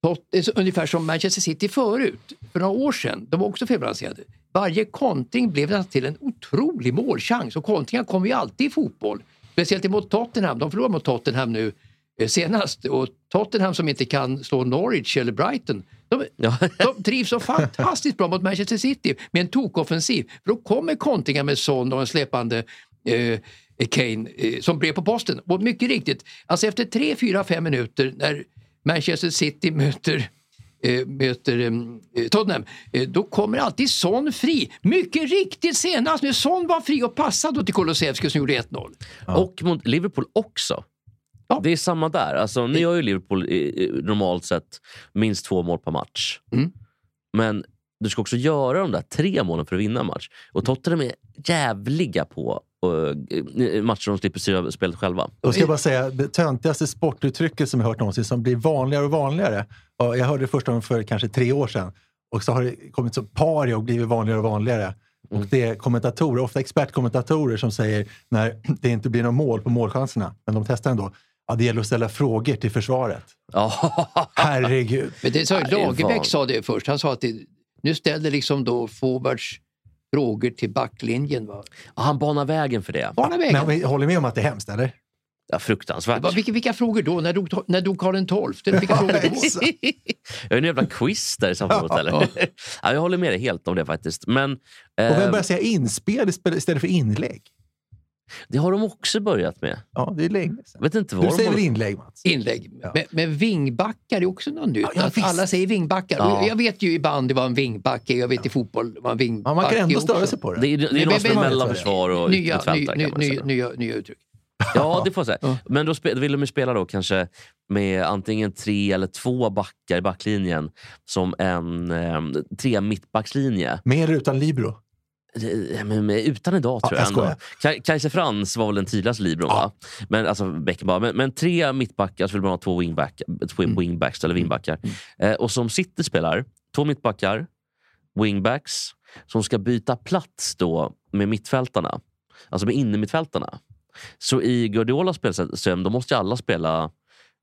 ungefär som Manchester City förut, för några år sedan. De var också felbalanserade. Varje kontring blev till en otrolig målchans och kontringar kommer ju alltid i fotboll. Speciellt mot Tottenham. De förlorade mot Tottenham nu senast och Tottenham som inte kan slå Norwich eller Brighton. De, Ja. de trivs så fantastiskt bra mot Manchester City med en tokoffensiv. För då kommer kontringar med Son och en släpande eh, Kane eh, som brev på posten. Och mycket riktigt, alltså efter tre, fyra, fem minuter när Manchester City möter eh, möter eh, Tottenham, eh, då kommer alltid Son fri. Mycket riktigt senast när Son var fri och passade till Kulusevski som gjorde 1-0. Och mot Liverpool också. Ja. Det är samma där. Alltså, nu gör ju Liverpool normalt sett minst två mål per match. Mm. Men du ska också göra de där tre målen för att vinna en match. Och Tottenham är jävliga på matcher de slipper styra spelet själva. Då ska jag bara säga det töntigaste sportuttrycket som jag hört någonsin som blir vanligare och vanligare. Jag hörde det första gången för kanske tre år sedan. Och så har det kommit som pario och blivit vanligare och vanligare. Och det är kommentatorer, ofta expertkommentatorer som säger när det inte blir något mål på målchanserna, men de testar ändå. Ja, det gäller att ställa frågor till försvaret. Herregud. Men det sa Lagerbäck sa det först. Han sa att det, nu ställer liksom då forwards frågor till backlinjen. Va? Han banar vägen för det. Bana vägen. Men vi håller med om att det är hemskt, eller? Ja, fruktansvärt. Va, vilka, vilka frågor då? När dog, när dog Karl XII? Vilka frågor då? Jag är en jävla quiz där i sammanhanget. Ja. eller? ja, jag håller med dig helt om det faktiskt. Men Och vem eh, börjar säga inspel istället för inlägg? Det har de också börjat med. Ja, det är länge sedan. Vet inte vad Du säger väl inlägg, Mats? Inlägg. Ja. Men, men vingbackar är också något nytt. Ja, alla säger vingbackar. Ja. Jag vet ju i bandy vad en vingback är. Jag vet i fotboll vad en vingback Ja, man kan ändå är störa sig på det. Det är, det är Men- är men- mellan försvar och Nya, ny, mittfältare ny, ny, nya, nya uttryck. Ja, det får jag säga. Ja. Men då vill de ju spela då kanske med antingen tre eller två backar i backlinjen som en eh, tre mittbackslinje. Med eller utan libero? Utan idag Ja, tror jag, jag. Ka- Kajse Frans var väl den tydligaste libron, Ja. Men, alltså, Beckenbauer. Men, men tre mittbackar så vill man ha två wingback, Mm. wingbacks eller wingbackar. Eh, och som City spelar, två mittbackar, wingbacks som ska byta plats då med mittfältarna. Alltså med innermittfältarna. Så i Guardiolas spelsystem då måste ju alla spela,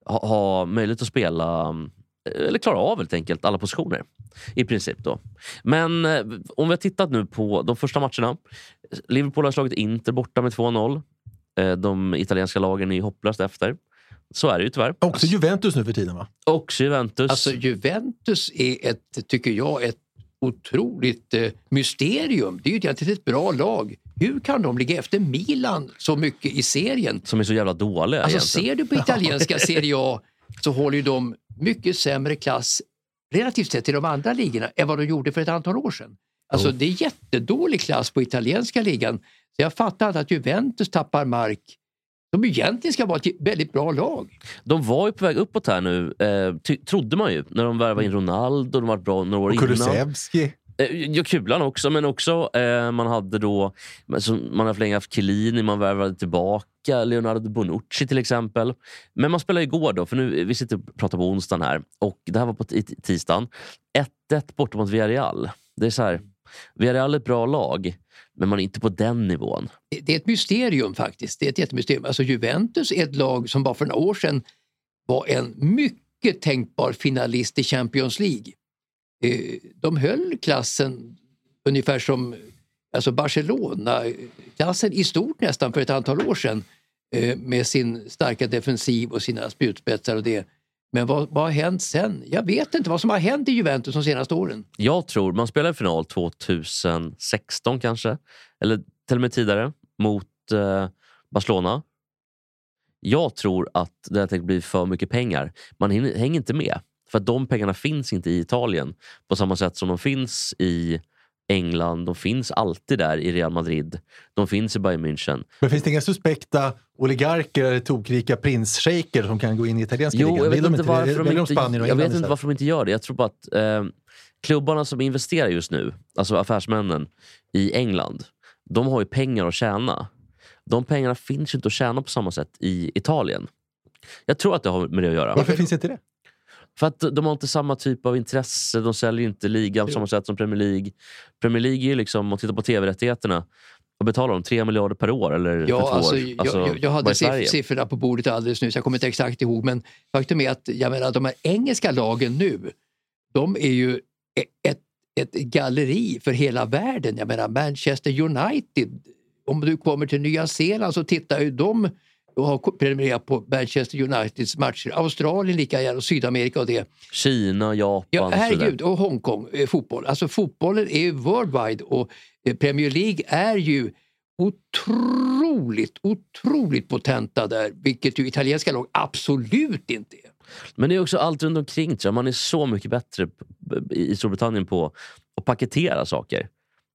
ha, ha möjlighet att spela eh, eller klara av helt enkelt alla positioner. I princip då. Men eh, om vi har tittat nu på de första matcherna. Liverpool har slagit Inter borta med 2-0. Eh, De italienska lagen är ju hopplöst efter. Så är det ju tyvärr. Också Juventus nu för tiden, va? Också Juventus. Alltså Juventus är ett, tycker jag, ett otroligt eh, mysterium. Det är ju egentligen ett bra lag. Hur kan de ligga efter Milan så mycket i serien? som är så jävla dåliga Alltså egentligen. ser du på italienska Serie A så håller ju de mycket sämre klass relativt sett till de andra ligorna än vad de gjorde för ett antal år sedan. Alltså det är jättedålig klass på italienska ligan. Så jag fattar inte att Juventus tappar mark som egentligen ska vara ett väldigt bra lag. De var ju på väg uppåt här nu, eh, trodde man ju. När de värvade in Ronaldo, de var bra några år Och innan. Kulusevski. Eh, Ja, Kulan också, men också eh, man hade då man har länge haft Chiellini, man värvade tillbaka Leonardo Bonucci till exempel. Men man spelar igår då, för nu, vi sitter och pratar på onsdagen här och det här var på tisdagen. 1-1 borta mot Villarreal. Det är så här, Villarreal är ett bra lag, men man är inte på den nivån. Det- är ett mysterium faktiskt. Det är ett jättemysterium. Alltså Juventus är ett lag som bara för några år sedan var en mycket tänkbar finalist i Champions League. Eh, de höll klassen ungefär som alltså Barcelona-klassen i stort nästan för ett antal år sedan eh, med sin starka defensiv och sina spjutspetsar och det. Men vad, vad har hänt sen? Jag vet inte vad som har hänt i Juventus de senaste åren. Jag tror, man spelade final 2016 kanske, eller till och med tidigare, mot eh, Barcelona. Jag tror att det har tänkt bli för mycket pengar. Man hänger inte med. För att de pengarna finns inte i Italien på samma sätt som de finns i England, de finns alltid där i Real Madrid. De finns i Bayern München. Men finns det inga suspekta oligarker eller tokrika prinsshejker som kan gå in i italienska Jo, ligan? jag vet inte varför de inte, jag vet inte varför de inte gör det. Jag tror bara att eh, klubbarna som investerar just nu, alltså affärsmännen i England, de har ju pengar att tjäna. De pengarna finns ju inte att tjäna på samma sätt i Italien. Jag tror att det har med det att göra. Varför finns inte det? För att de har inte samma typ av intresse. De säljer inte ligan på samma sätt som Premier League. Premier League är ju liksom, om man tittar på tv-rättigheterna, vad betalar de? 3 miljarder per år? Eller för Ja, två alltså, år? jag, jag, jag hade siff- siffrorna på bordet alldeles nyss, jag kommer inte exakt ihåg, men faktum är att jag menar, de här engelska lagen nu, de är ju e- ett, ett galleri för hela världen. Jag menar Manchester United, om du kommer till Nya Zeeland så tittar ju de och har prenumererat på Manchester Uniteds matcher. Australien lika gärna och Sydamerika och det. Kina, Japan Ja, herregud, och Hongkong, eh, fotboll. Alltså fotbollen är ju worldwide och eh, Premier League är ju otroligt, otroligt potenta där, vilket ju italienska lag absolut inte är. Men det är också allt runt omkring. tror. Man är så mycket bättre i Storbritannien på att paketera saker.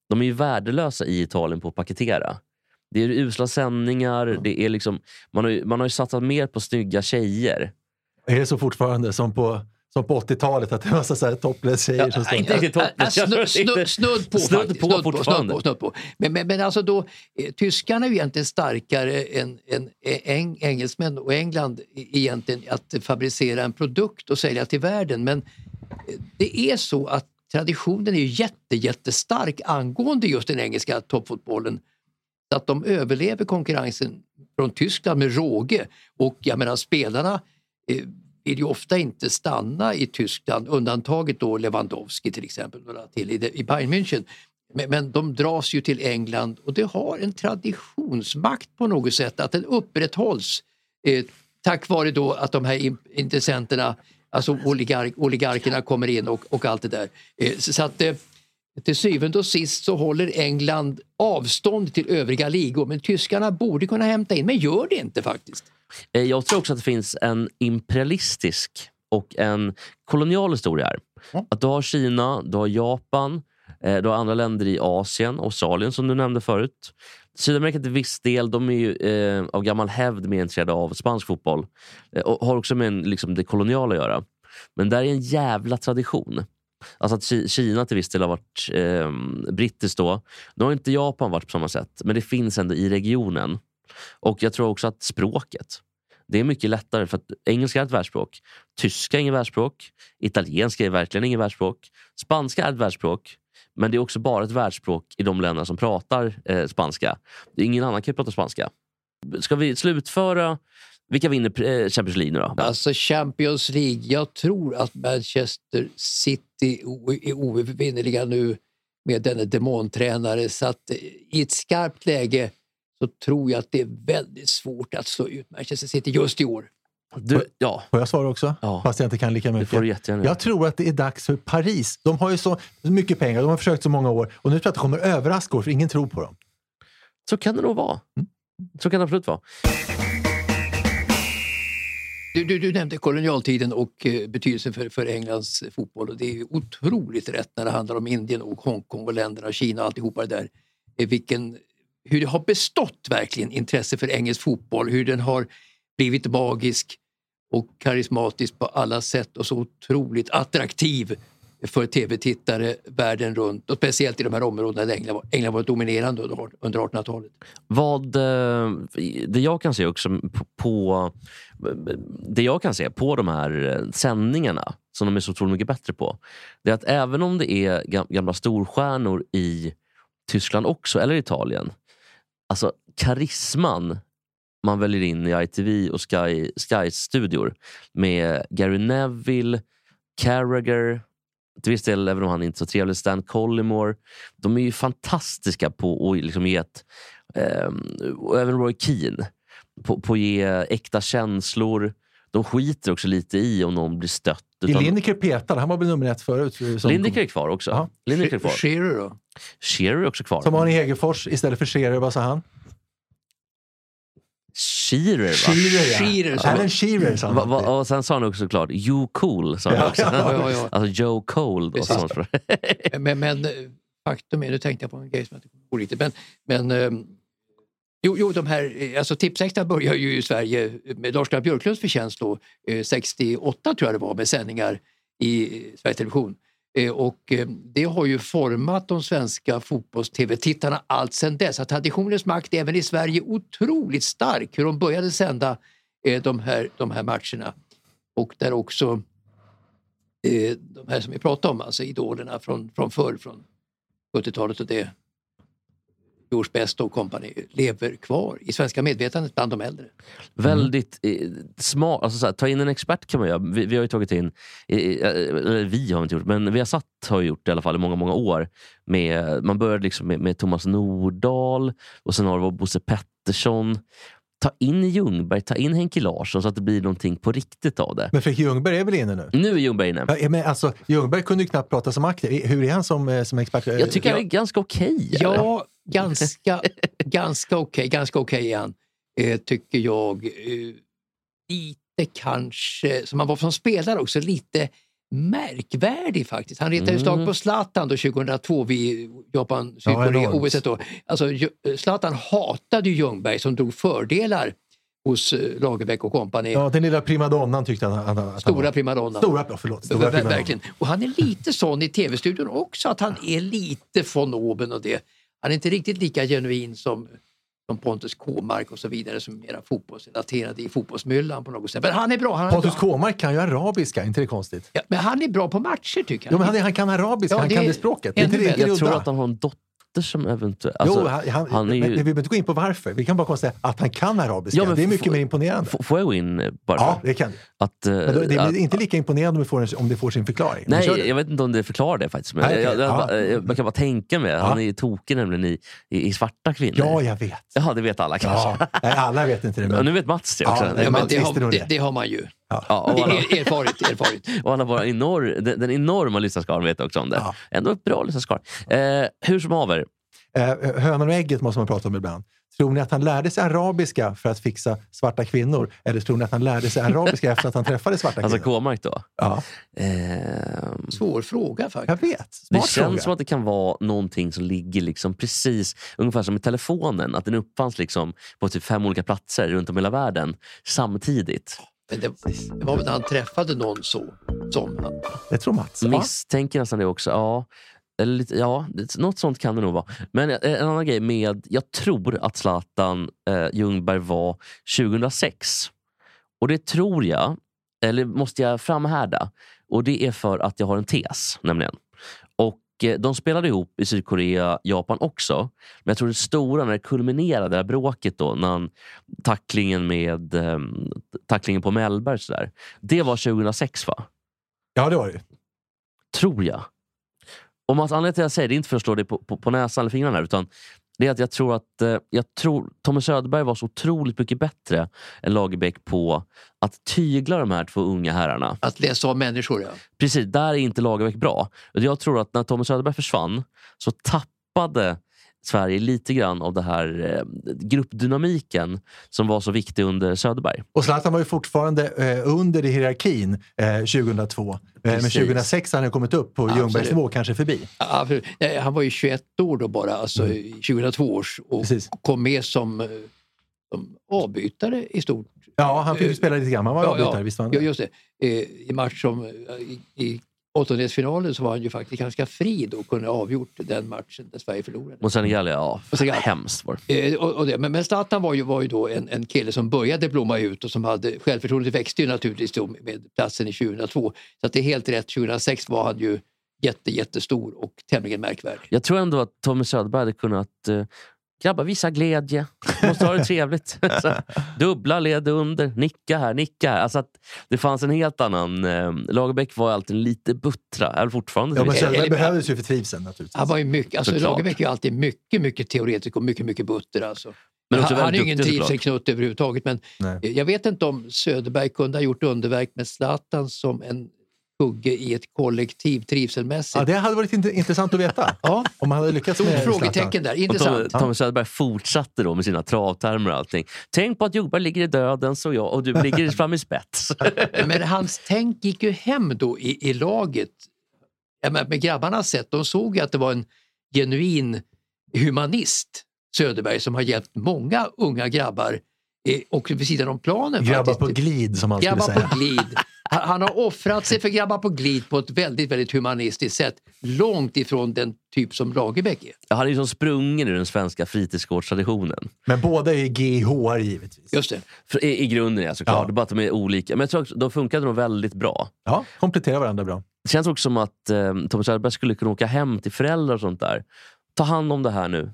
De är ju värdelösa i Italien på att paketera. Det är usla sändningar. Det är liksom, man, har ju, man har ju satsat mer på snygga tjejer. Är det så fortfarande som på, som på 80-talet att det var så här topless tjejer som står... inte riktigt Ja, snudd, snudd, snudd på Snudd faktiskt. på Snudd på, fortfarande. snudd på, snudd på. Men, men, men alltså då, eh, tyskarna är ju egentligen starkare än, än eng, engelsmän och England i- egentligen att fabricera en produkt och sälja till världen. Men eh, det är så att traditionen är ju jätte, jättestark angående just den engelska toppfotbollen. Så att de överlever konkurrensen från Tyskland med råge. Och jag menar spelarna eh, vill ju ofta inte stanna i Tyskland, undantaget då Lewandowski till exempel, några till i, i Bayern München. Men, men de dras ju till England och det har en traditionsmakt på något sätt, att den upprätthålls eh, tack vare då att de här intressenterna, alltså oligark, oligarkerna kommer in och, och allt det där. Eh, så så att eh, till syvende och sist så håller England avstånd till övriga ligor men tyskarna borde kunna hämta in, men gör det inte faktiskt. Eh, Jag tror också att det finns en imperialistisk och en kolonial historia här. Att du har Kina, du har Japan, eh, du har andra länder i Asien, Australien som du nämnde förut. Sydamerika till viss del, de är ju eh, av gammal hävd mer intresserade av spansk fotboll. Eh, och har också med en, liksom, det koloniala att göra. Men där är en jävla tradition. Alltså att Kina till viss del har varit eh, brittiskt då. Nu har inte Japan varit på samma sätt, men det finns ändå i regionen. Och jag tror också att språket. Det är mycket lättare för att engelska är ett världsspråk. Tyska är inget världsspråk. Italienska är verkligen inget världsspråk. Spanska är ett världsspråk. Men det är också bara ett världsspråk i de länder som pratar eh, spanska. Ingen annan kan prata spanska. Ska vi slutföra? Vilka vinner eh, Champions League nu då? Alltså Champions League, jag tror att Manchester City är oövervinneliga nu med denne demontränare så att eh, i ett skarpt läge så tror jag att det är väldigt svårt att slå ut Manchester City just i år. Du, ja, Får jag svara också? Ja. Fast jag inte kan lika mycket. Jag tror att det är dags för Paris. De har ju så mycket pengar, de har försökt så många år och nu tror jag att det kommer överraska år för ingen tror på dem. Så kan det nog vara. Så kan det absolut vara. Du, du, du nämnde kolonialtiden och eh, betydelsen för, för Englands fotboll och det är otroligt rätt när det handlar om Indien och Hongkong och länderna, Kina och alltihopa det där. Eh, vilken, hur det har bestått verkligen intresse för engelsk fotboll, hur den har blivit magisk och karismatisk på alla sätt och så otroligt attraktiv för tv-tittare världen runt och speciellt i de här områdena där England var, England var dominerande under, under 1800-talet. Vad, eh, det jag kan se också på, det jag kan se på de här eh, sändningarna som de är så otroligt mycket bättre på. Det är att även om det är gamla storstjärnor i Tyskland också, eller Italien. Alltså karisman man väljer in i ITV och Sky, Sky-studior med Gary Neville, Carragher, till viss del, även om han inte är så trevlig, Stan Collymore. De är ju fantastiska på att liksom ge ett Ehm, och även Roy Keane på, på att ge äkta känslor. De skiter också lite i om någon blir stött. Är utan- Lineker petad? Han var väl nummer ett förut? Som, Lineker är kvar också. Ja. Lineker är kvar. Shearer då? Shearer är också kvar. som Arne Hegerfors istället för Scherer, vad sa han? Shearer va? Shearer, ja. Shearer, han. Alan Shearer sa han Va, va, alltid. och sen sa han också såklart You cool. Sa han Ja, också. ja, ja, ja. Alltså Joe Cole. Då, Precis. som han- Men, men eh, faktum är, nu tänkte jag på en grej som jag inte kommer ihåg riktigt, men, men ehm, Jo, jo, de här, eh, alltså Tipsextra börjar ju i Sverige med Lars-Gunnar Björklunds förtjänst då, eh, 68 tror jag det var, med sändningar i Sveriges Television. Eh, och eh, det har ju format de svenska fotbolls-tv-tittarna allt sedan dess. Att traditionens makt även i Sverige är otroligt stark, hur de började sända eh, de här, de här matcherna. Och där också de här som vi pratade om, alltså idolerna från, från förr, från 70-talet och det George Best och company lever kvar i svenska medvetandet bland de äldre. Väldigt eh, smart. Alltså, här, ta in en expert kan man göra. Vi, vi har ju tagit in, eh, eh, eller vi har inte gjort, men vi har satt har gjort det i alla fall i många, många år. Med, man började liksom med, med Thomas Nordahl och sen har det varit Bosse Pettersson. Ta in Ljungberg, ta in Henke Larsson så att det blir någonting på riktigt av det. Men Fredrik Ljungberg är väl inne nu? Nu är Ljungberg inne. Ja, men alltså, Ljungberg kunde ju knappt prata som aktiv. Hur är han som, eh, som expert? Jag tycker han är ganska okej. Ja, ganska, ganska okej. ganska okej är han, eh, tycker jag. Eh, lite kanske, som han var som spelare också, lite märkvärdig faktiskt. Han retade ju slag på Zlatan då 2002 vid Japan-Sydkorea enormt. OS. Då. Alltså, Ju- Zlatan hatade ju Ljungberg som drog fördelar hos eh, Lagerbäck och kompani. Ja, den lilla primadonnan tyckte han, han, han Stora var. primadonna. Stora, förlåt. Stora Ver- primadonna. Verkligen. Och han är lite sån i tv-studion också, att han är lite von oben och det. Han är inte riktigt lika genuin som, som Pontus Kåmark och så vidare som är mera fotbollsrelaterade i fotbollsmyllan på något sätt. Men han är bra. Han är Pontus bra. Kåmark kan ju arabiska, inte det konstigt? Ja, men han är bra på matcher tycker jag. Jo, men han, han kan arabiska, Ja, han kan det språket. det, är Jag tror att han har en dotter som eventuellt... Alltså, jo, han, han, han är ju- men, vi behöver inte gå in på varför. Vi kan bara konstatera att han kan arabiska. Ja, det är mycket mer imponerande. Får jag gå in eh, bara? Ja, det kan. Att, eh, Men då, det att- blir inte lika imponerande om det får, en, om det får sin förklaring. Nej, jag vet inte om det förklarar det faktiskt. Men Nej, jag, jag, Ja. jag, jag kan bara tänka mig. Han är ju tokig nämligen i, i, i svarta kvinnor. Ja, jag vet. Jaha, det vet alla kanske. Ja, nej, alla vet inte det. Ja, Men, nu vet Mats det också. Ja, Ja, men det, har, det, det har man ju. Ja, och alla, Er, erfarit, erfarit. och alla våra enor, den, den enorma lyssnarskaran vet också om det. Ja. Ändå ett bra lyssnarskara. Eh, hur som haver. eh, hönan och ägget måste man prata om ibland. Tror ni att han lärde sig arabiska för att fixa svarta kvinnor? Eller tror ni att han lärde sig arabiska efter att han träffade svarta Alltså kvinnor? K-mark då. Ja, Eh, Svår fråga faktiskt. jag vet. det Smart känns fråga. som att det kan vara någonting som ligger liksom precis, ungefär som i telefonen. Att den uppfanns liksom på typ fem olika platser runt om i hela världen samtidigt. Men det, det var väl när han träffade någon så, som han. Jag tror Mats. Ja. Misstänker nästan det också. Ja. Eller lite, ja, något sånt kan det nog vara. Men eh, en annan grej med, jag tror att Zlatan eh, Ljungberg var 2006. Och det tror jag, eller måste jag framhärda. Och det är för att jag har en tes nämligen. Eh, de spelade ihop i Sydkorea, Japan också. Men jag tror det stora, när det kulminerade, det här bråket då, när han, tacklingen med eh, tacklingen på Mellberg, så där, det var 2006 va? ja, det var det. Tror jag. Och Mats, anledningen till att jag säger det är inte för att slå dig på, på, på näsan eller fingrarna, utan det är att jag tror att eh, jag tror Tommy Söderberg var så otroligt mycket bättre än Lagerbäck på att tygla de här två unga herrarna. Att läsa av människor, ja. Precis, där är inte Lagerbäck bra. Och Jag tror att när Tommy Söderberg försvann så tappade Sverige lite grann av det här eh, gruppdynamiken som var så viktig under Söderberg. Och Zlatan var ju fortfarande eh, under i hierarkin eh, 2002. Eh, men Precis. 2006 hade han kommit upp på Absolut. Ljungbergs nivå, kanske förbi. Nej, han var ju 21 år då bara, alltså i 2002 års och Precis. kom med som, eh, som avbytare i stort. Ja, han fick ju spela lite grann. Han var ja, avbytare, ja. visst var han Ja, det? just det. Eh, I match som, i, i åttondelsfinalen så var han ju faktiskt ganska fri och kunde ha avgjort den matchen där Sverige förlorade. Mot Senegal, ja. Och Senegal. Hemskt var. Eh, och, och det. Men, men Zlatan var ju, var ju då en, en kille som började blomma ut och som hade självförtroendet växte ju naturligtvis då med platsen i 2002. Så att det är helt rätt, 2006 var han ju jätte, jättestor och tämligen märkvärdig. Jag tror ändå att Tommy Söderberg hade kunnat uh, Grabbar, visa glädje. Måste ha det trevligt. så, dubbla led under, nicka här, nicka här. Alltså att det fanns en helt annan... Eh, Lagerbäck var alltid lite buttra. Är fortfarande Ja, men Eller- behövdes ju för trivseln naturligtvis. Han var ju mycket, alltså Såklart. Lagerbäck är ju alltid mycket, mycket teoretisk och mycket, mycket butter alltså. Men han, är ingen trivselknutt överhuvudtaget men Nej. jag vet inte om Söderberg kunde ha gjort underverk med Zlatan som en kugge i ett kollektiv trivselmässigt. Ja, det hade varit int- intressant att veta. Ja, Om han hade lyckats stort med frågetecken där. Och Tommy, Intressant. Tommy Söderberg fortsatte då med sina travtermer och allting. Tänk på att Ljungberg ligger i döden så jag, och du ligger fram i spets. Men hans tänk gick ju hem då i, i laget. Ja, men med grabbarnas sätt, de såg ju att det var en, genuin humanist, Söderberg, som har hjälpt många unga grabbar eh, och vid sidan om planen. Grabbar faktiskt. på glid som man skulle säga. på glid. Han har offrat sig för grabbar på glid på ett väldigt, väldigt humanistiskt sätt. Långt ifrån den typ som Lagerbäck är. Han är ju som sprungen ur den svenska fritidsgårdstraditionen. Men båda är GIH givetvis. Just det. För I, I grunden ja, såklart. Ja. Det är bara att de är olika. Men jag tror också, de funkade nog väldigt bra. Ja, kompletterar varandra bra. Det känns också som att eh, Tommy Söderberg skulle kunna åka hem till föräldrar och sånt där. Ta hand om det här nu.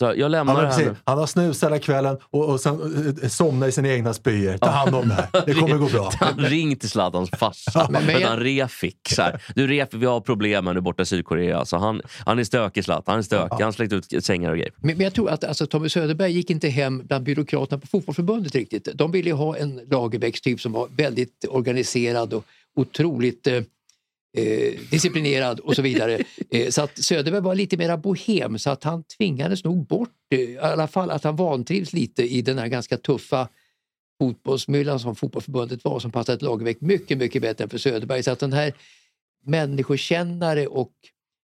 Jag lämnar Han har, precis, han har snusat hela kvällen och, och sen eh, somnat i sina egna spyor. Ta hand om det här. Det kommer gå bra. Han ring till Zlatans farsa. Men- han Refik. Så här, du Refik, vi har problem här nu borta i Sydkorea. Så han, han är stökig Zlatan. Han är stökig. Han har släckt ut sängar och grejer. Men, men jag tror att alltså, Tommy Söderberg gick inte hem bland byråkraterna på fotbollsförbundet riktigt. De ville ju ha en Lagerbäcks typ som var väldigt organiserad och otroligt eh, eh, disciplinerad och så vidare. eh, så att Söderberg var lite mera bohem så att han tvingades nog bort, eh, i alla fall att han vantrivs lite i den här ganska tuffa fotbollsmyllan som fotbollsförbundet var som passade Lagerbäck mycket, mycket bättre än för Söderberg. Så att den här människokännare och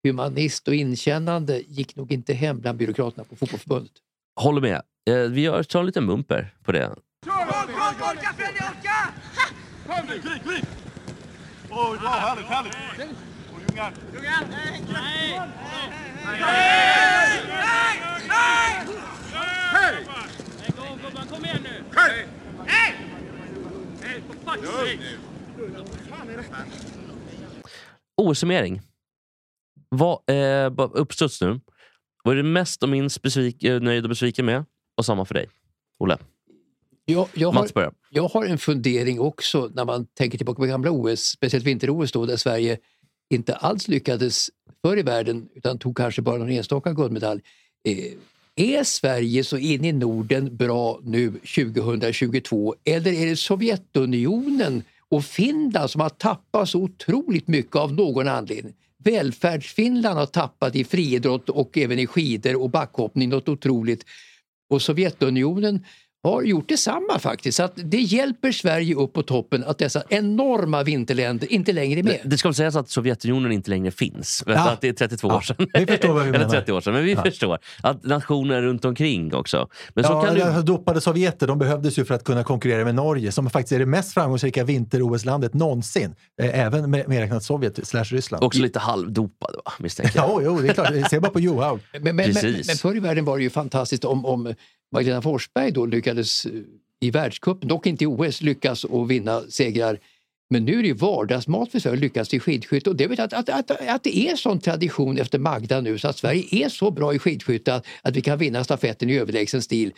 humanist och inkännande gick nog inte hem bland byråkraterna på fotbollsförbundet. Håller med. Eh, vi gör, tar en liten mumper på det. Orka Freddy, orka! Kom nu, kliv, kliv! Oj, bra, härligt, härligt! Oj, Ljungan! Nej! Nej! Nej! Hej! Lägg av gubben, kom igen nu! Hej! Hej! Hej, för fuck's sake! OS-summering. Eh, uppstuds nu. Vad är du mest och minst besvik, eh, nöjd och besviken med? Och samma för dig. Olle. Jag, jag, har, Mats börjar. jag har en fundering också när man tänker tillbaka på gamla OS, speciellt vinter-OS då, där Sverige inte alls lyckades förr i världen utan tog kanske bara någon enstaka guldmedalj. Eh, är Sverige så in i Norden bra nu 2022 eller är det Sovjetunionen och Finland som har tappat så otroligt mycket av någon anledning? Välfärdsfinland har tappat i friidrott och även i skidor och backhoppning något otroligt. Och Sovjetunionen har gjort detsamma faktiskt. Så att det hjälper Sverige upp på toppen att dessa enorma vinterländer inte längre är med. Det ska väl sägas att Sovjetunionen inte längre finns. Ja. att det är 32 Ja, år sedan. vi förstår vad vi Eller menar. 30 år sedan. Men vi förstår att nationer runt omkring också. Men så Ja, kan du... Dopade sovjeter de behövdes ju för att kunna konkurrera med Norge som faktiskt är det mest framgångsrika vinter-OS-landet någonsin. Eh, Även med- medräknat Sovjet slash Ryssland. Också lite halvdopad va, misstänker jag. Ja, jo, det är klart. Se bara på Johaug. Men, men, men, Precis. men förr i världen var det ju fantastiskt om, om Magdalena Forsberg då lyckades eh, i världscupen, dock inte i OS, lyckas och vinna segrar. Men nu är det ju vardagsmat för Sverige att lyckas i skidskytte och det vet att, att, att, att det är sån tradition efter Magda nu så att Sverige är så bra i skidskytte att, att vi kan vinna stafetten i överlägsen stil.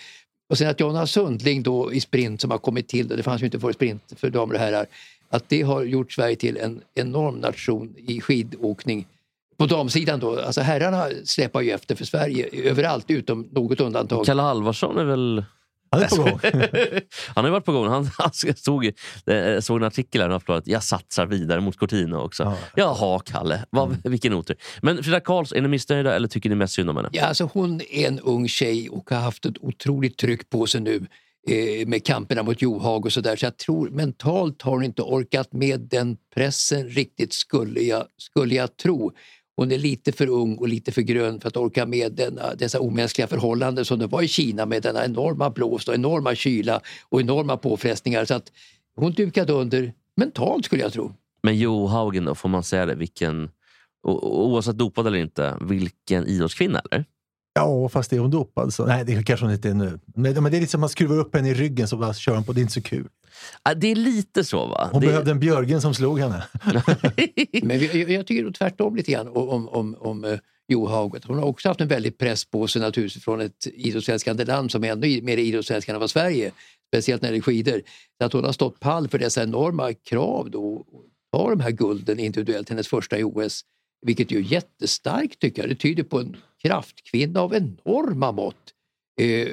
Och sen att Jonas Sundling då i sprint som har kommit till, det fanns ju inte för sprint för damer och herrar, att det har gjort Sverige till en enorm nation i skidåkning. På damsidan då, alltså herrarna släpar ju efter för Sverige överallt utom något undantag. Kalle Halvarsson är väl... Han är på gång. han har ju varit på gång. Han, han stod, eh, såg en artikel här i Aftonbladet. Jag satsar vidare mot Cortina också. Ja. Jaha, Kalle. Vad, Vilken otur. Men Frida Karlsson, är ni missnöjda eller tycker ni mest synd om henne? Ja, alltså hon är en ung tjej och har haft ett otroligt tryck på sig nu eh, med kamperna mot Johaug och sådär. Så jag tror mentalt har hon inte orkat med den pressen riktigt skulle jag, skulle jag tro. Hon är lite för ung och lite för grön för att orka med denna, dessa omänskliga förhållanden som det var i Kina med denna enorma blåst och enorma kyla och enorma påfrestningar. Så att hon dukade under mentalt skulle jag tro. Men Johaugen då, får man säga det? Vilken, oavsett dopad eller inte, vilken idrottskvinna eller? Ja, fast är hon dopad så... Nej, det kanske hon inte är nu. Men, men det är lite som att man skruvar upp henne i ryggen så bara kör hon på. Det är inte så kul. Det är lite så va? Hon det... behövde en Björgen som slog henne. Men jag, jag tycker tvärtom lite grann om, om, om eh, Johaug. Hon har också haft en väldig press på sig naturligtvis från ett idrottsälskande land som är ännu mer idrottsälskande än vad Sverige Speciellt när det är skidor. Så att hon har stått pall för dessa enorma krav då och tar de här gulden individuellt, hennes första i OS. Vilket ju är jättestarkt tycker jag. Det tyder på en kraftkvinna av enorma mått. Eh,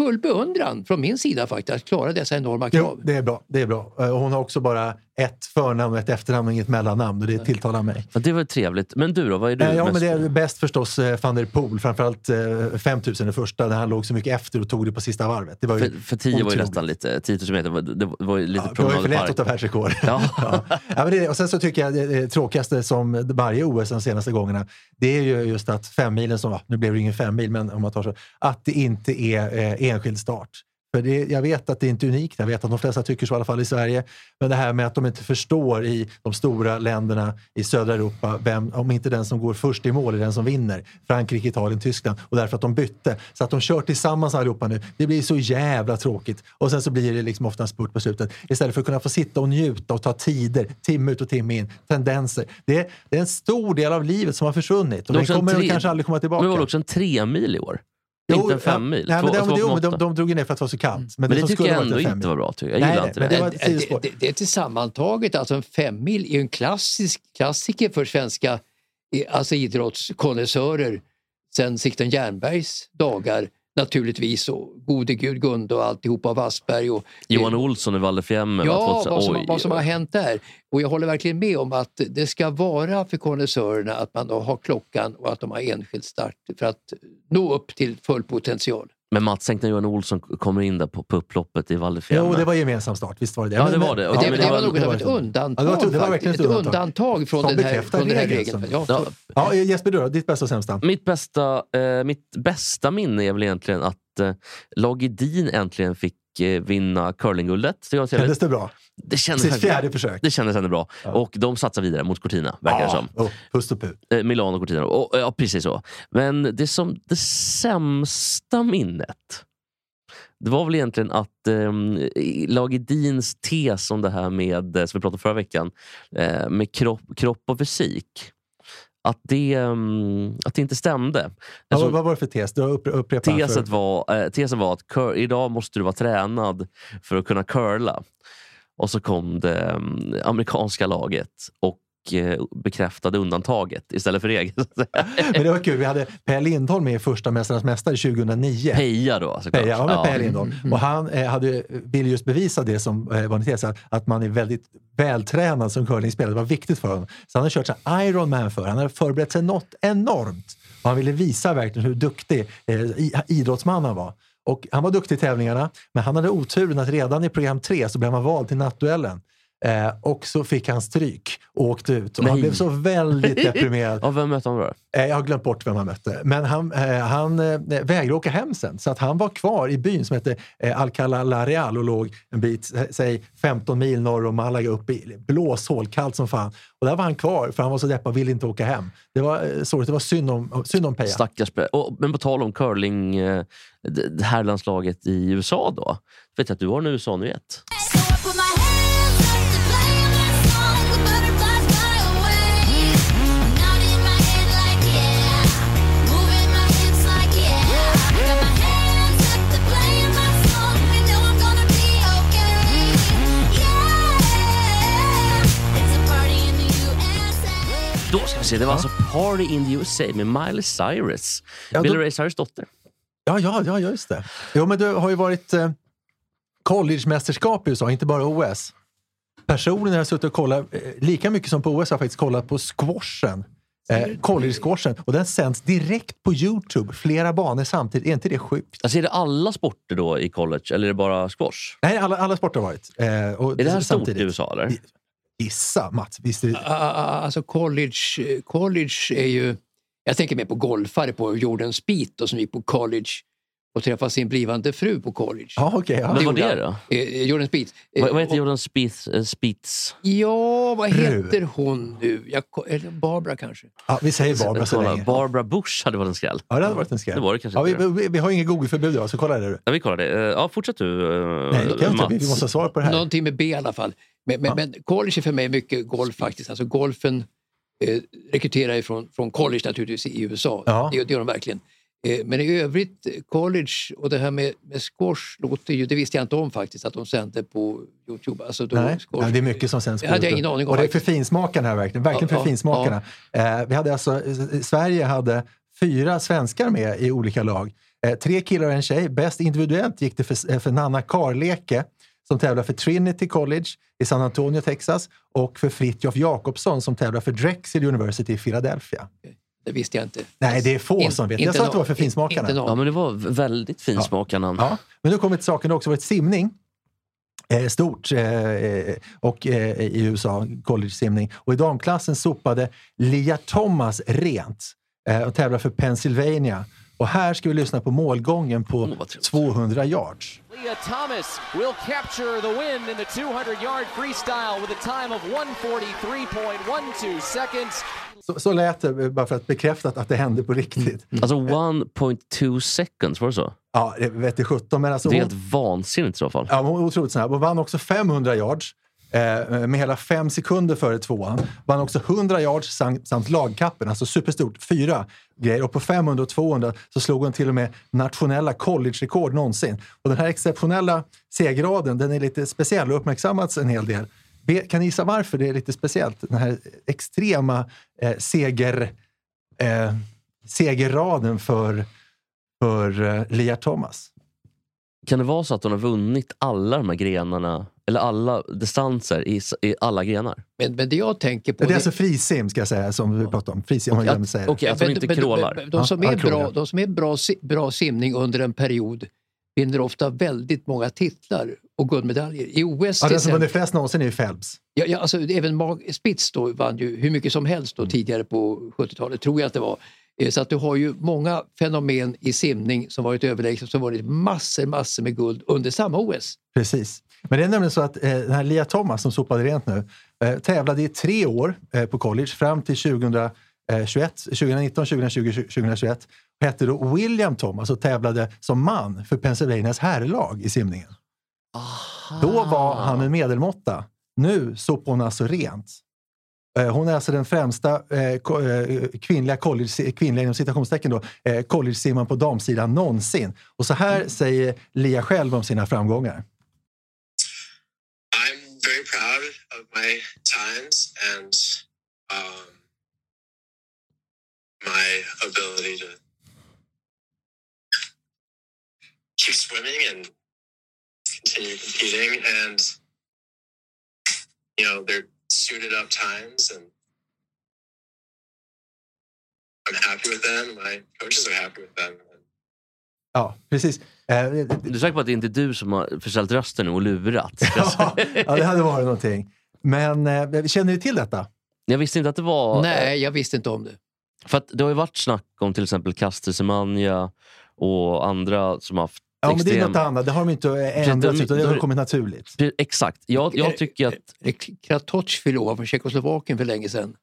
full beundran från min sida faktiskt att klara dessa enorma Jo, krav. det är bra. Det är bra. Eh, Hon har också bara ett förnamn och ett efternamn och inget mellannamn och det tilltalar mig. Ja, det var trevligt. Men du då? Vad är du Eh, Ja, mest men det är bäst förstås eh, van der Poel. Framförallt eh, 5000 i första, där han låg så mycket efter och tog det på sista varvet. Det var ju För, för 10 var ju otroligt. nästan lite, 10 000 meter, var- det var ju lite Ja, det var ju för lätt promenad att ta världsrekord. Ja. ja. Ja, men det, och sen så tycker jag det, det tråkigaste som varje OS de senaste gångerna, det är ju just att femmilen, som, nu blev det ingen femmil, men om man tar så, att det inte är eh, enskild start. För det, jag vet att det inte är unikt, jag vet att de flesta tycker så i alla fall i Sverige. Men det här med att de inte förstår i de stora länderna i södra Europa, vem, om inte den som går först i mål är den som vinner. Frankrike, Italien, Tyskland. Och därför att de bytte. Så att de kör tillsammans allihopa nu. Det blir så jävla tråkigt. Och sen så blir det liksom ofta en spurt på slutet. Istället för att kunna få sitta och njuta och ta tider, timme ut och timme in, tendenser. Det är, det är en stor del av livet som har försvunnit. Och den kommer tre- kanske aldrig komma tillbaka. Men det var också en tre mil i år. Inte en fem mil. Nej, men, Två- de, två jo, men de, de drog ju ner för att det var så kallt. Men det som tycker skulle jag ändå en inte var bra. Tycker jag. jag Nej, gillar nej, inte men det. det var Det, det, det är tillsammantaget, alltså en femmil är ju en klassisk klassiker för svenska eh, alltså idrottskonnässörer sen Sixten Jernbergs dagar naturligtvis och gode gud Gunde och alltihopa av Wassberg och Johan Olsson i Val di Fiemme. Ja, va, 2000 vad som, oj, vad som har hänt där. Och jag håller verkligen med om att det ska vara för konnässörerna att man har klockan och att de har enskild start för att nå upp till full potential. Men Mats, tänk när Johan Olsson kommer in där på, på upploppet i Val di Fiemme. Jo, det var gemensam start. Visst var det det. Ja, det var det. Ja, det, men det det var var- något av ett ett- undantag. Ja, det var- det var verkligen ett ett undantag från den här, från den här regeln. Ja, Ja, Ja, Jesper, du då? Ditt bästa och sämsta? mitt, bästa, eh, mitt bästa minne är väl egentligen att eh, Lag Edin äntligen fick vinna curlingguldet. Kändes det bra? det, kändes faktiskt- fjärde försök. det kändes ändå bra. Och de satsar vidare mot Cortina, verkar det som. oh, pust och pu. Eh, Milano Cortina. Och, ja, precis så. Men det som det sämsta minnet det var väl egentligen att um, Lag Edins tes om det här med, eh, som vi pratade om förra veckan, eh, med kropp, kropp och fysik. Att det, ehm, att det inte stämde. Alltså, vad, var det för tes? Du upp, upprepat teset, för... var, eh, tesen var att cur, idag måste du vara tränad för att kunna curla. Och så kom det ehm, amerikanska laget och bekräftade undantaget istället för regeln. Men det var kul. Vi hade Per Lindholm med i Första Mästarnas Mästare 2009. Peja då såklart. Peja, ja. Per Lindholm. Och han eh, hade, ville just bevisa det som eh, var en tes, att, att man är väldigt vältränad som curlingspelare. Det var viktigt för honom. Så han har kört Ironman för. Han har förberett sig något enormt. Och han ville visa verkligen hur duktig eh, idrottsman han var. Och han var duktig i tävlingarna, men han hade oturen att redan i program tre så blev han vald till nattduellen. Eh, och så fick han stryk och åkte ut. Och han blev så väldigt deprimerad. Ja, vem mötte han då? Eh, Jag har glömt bort vem han mötte. Men han, eh, han eh, vägrade åka hem sen. Så att han var kvar i byn som hette eh, Alcalá la Real och låg en bit, eh, säg 15 mil norr om Malaga upp i blåshål, kallt som fan. Och där var han kvar för han var så deppad och ville inte åka hem. Det var sorgligt. Det var synd om, synd om Peja. Stackars och, Men på tal om curling, det det herrlandslaget i USA då. Vet jag att du har en USA-nyhet? Då ska vi se, det var alltså Party in the USA med Miley Cyrus. Ja, Billy Ray Cyrus dotter. Ja, ja, ja, just det. Jo, men du har ju varit eh, collegemästerskap i USA, inte bara OS. Personligen har jag suttit och kollat, eh, lika mycket som på OS har jag faktiskt kollat på squashen. Eh, college-squashen. Och den sänds direkt på Youtube, flera banor samtidigt. Är inte det sjukt? Alltså är det alla sporter då i college eller är det bara squash? Nej, alla, alla sporter har varit. Eh, och Är det här stort samtidigt. i USA eller? Gissa, Mats. Visst är det... Ah, ah, ah, Alltså college, college är ju... Jag tänker mer på golfare på Jordan Spieth och som gick på college och träffade sin blivande fru på college. Ja, okej. ja. Men vad gjorde det då? Eh, Jordan Spieth. Eh, Vad, vad heter Jordan Spieth? eh, Spieths? Ja, vad Fru. heter hon nu? Jag, eller Barbara kanske? ja, vi säger Barbara så länge. Barbara Bush hade varit en skräll. Ja, det hade varit en skräll. Det var det kanske ja, vi, vi, vi har inget Google-förbud idag, så kolla det du. Ja, vi kollar det. Eh, Ja, fortsätt du, eh, Nej, det kan jag inte. Vi Mats. vi måste ha svar på det här. Någonting med B i alla fall. Men, men, men college är för mig mycket golf faktiskt. Alltså golfen eh, rekryterar ju från, från college naturligtvis i USA. Ja. Det, det gör de verkligen. Eh, men i övrigt, eh, college och det här med, med squash låter ju, det visste jag inte om faktiskt, att de sände på Youtube. Alltså då Nej, ja, det är mycket som sänds på Det hade jag YouTube. ingen aning om Och det är för finsmakarna här verkligen. Verkligen för Ja, ja, finsmakarna. Eh, vi hade alltså, eh, Sverige hade fyra svenskar med i olika lag. Eh, tre killar och en tjej. Bäst individuellt gick det för, eh, för Nanna Karleke som tävlar för Trinity College i San Antonio, Texas och för Fritjof Jakobsson som tävlar för Drexel University i Philadelphia. Det visste jag inte. Nej, det är få In- som vet. Jag sa att det var för finsmakarna. inte Ja, men det var väldigt finsmakarna namn. Ja, men nu kommer till saken. Det har också varit simning. Eh, stort eh, eh, och, eh, i USA, college-simning. Och i damklassen sopade Lia Thomas rent eh, och tävlar för Pennsylvania. Och här ska vi lyssna på målgången på vad trevligt. 200 yards. Leah Thomas will capture the win in the 200 yard freestyle with a time of 143.12 seconds. Så, så lät det, eh, bara för att bekräfta att, det hände på riktigt. Alltså 1.2 seconds, var det så? Ja, det vete sjutton. Men alltså Det är hon, helt vansinnigt i så fall. Ja, hon var otroligt snabb. Hon vann också 500 yards eh, med hela fem sekunder före tvåan. Vann också 100 yards samt, samt lagkappen, alltså superstort. Fyra grejer. Och på 500 och 200 så slog hon till och med nationella college-rekord någonsin. Och den här exceptionella segraden, den är lite speciell och uppmärksammats en hel del. Be- Kan ni gissa varför det är lite speciellt? Den här extrema eh, seger, eh, segerraden för, för eh, Lia Thomas. Kan det vara så att hon har vunnit alla de här grenarna, eller alla distanser i, i alla grenar? Men, men det jag tänker på... Det är alltså frisim ska jag säga, som vi pratade om. Frisim, om jag det. Okej, att Men- inte krålar. De som är, bra, de som är bra, bra simning under en period vinner ofta väldigt många titlar och guldmedaljer. I OS Ja, den som vunnit flest någonsin är ju Phelps. ja, ja, alltså, även Mark Spitz då vann ju hur mycket som helst Mm. då, tidigare på 70-talet, tror jag att det var. Eh, Så att du har ju många fenomen i simning som varit överlägsna, som varit massor, massor med guld under samma OS. Precis. Men det är nämligen så att eh, den här Lia Thomas som sopade rent nu eh, tävlade i tre år eh, på college fram till 2021, 2019, 2020, 2021. Hette då William Thomas och tävlade som man för Pennsylvanias herrlag i simningen. Då var han en medelmåtta. Nu sopar hon alltså rent. Eh, Hon är alltså den främsta eh, eh, kvinnliga, college, kvinnliga inom citationstecken då, eh, college-simmaren på damsidan någonsin. Och så här säger Lia själv om sina framgångar. I'm very proud of my times and um, my ability to keep swimming and continue competing. And, you know, they're suited up times and I'm happy with them. My coaches are happy with them. Ja, precis. Eh, Du är säker på att det inte är du som har förställt rösten och lurat? ja, ja, det hade varit någonting. Men eh, känner ni till detta? Jag visste inte att det var... Nej, jag visste inte om det. För att det har ju varit snack om till exempel Caster Semenya och andra som haft Ja, men det är något annat. Det har de inte eh, ändrats, de- utan det de- har kommit naturligt. Exakt. Jag, jag tycker att... Eh, Kratoch förlorade från Tjeckoslovakien för länge sedan.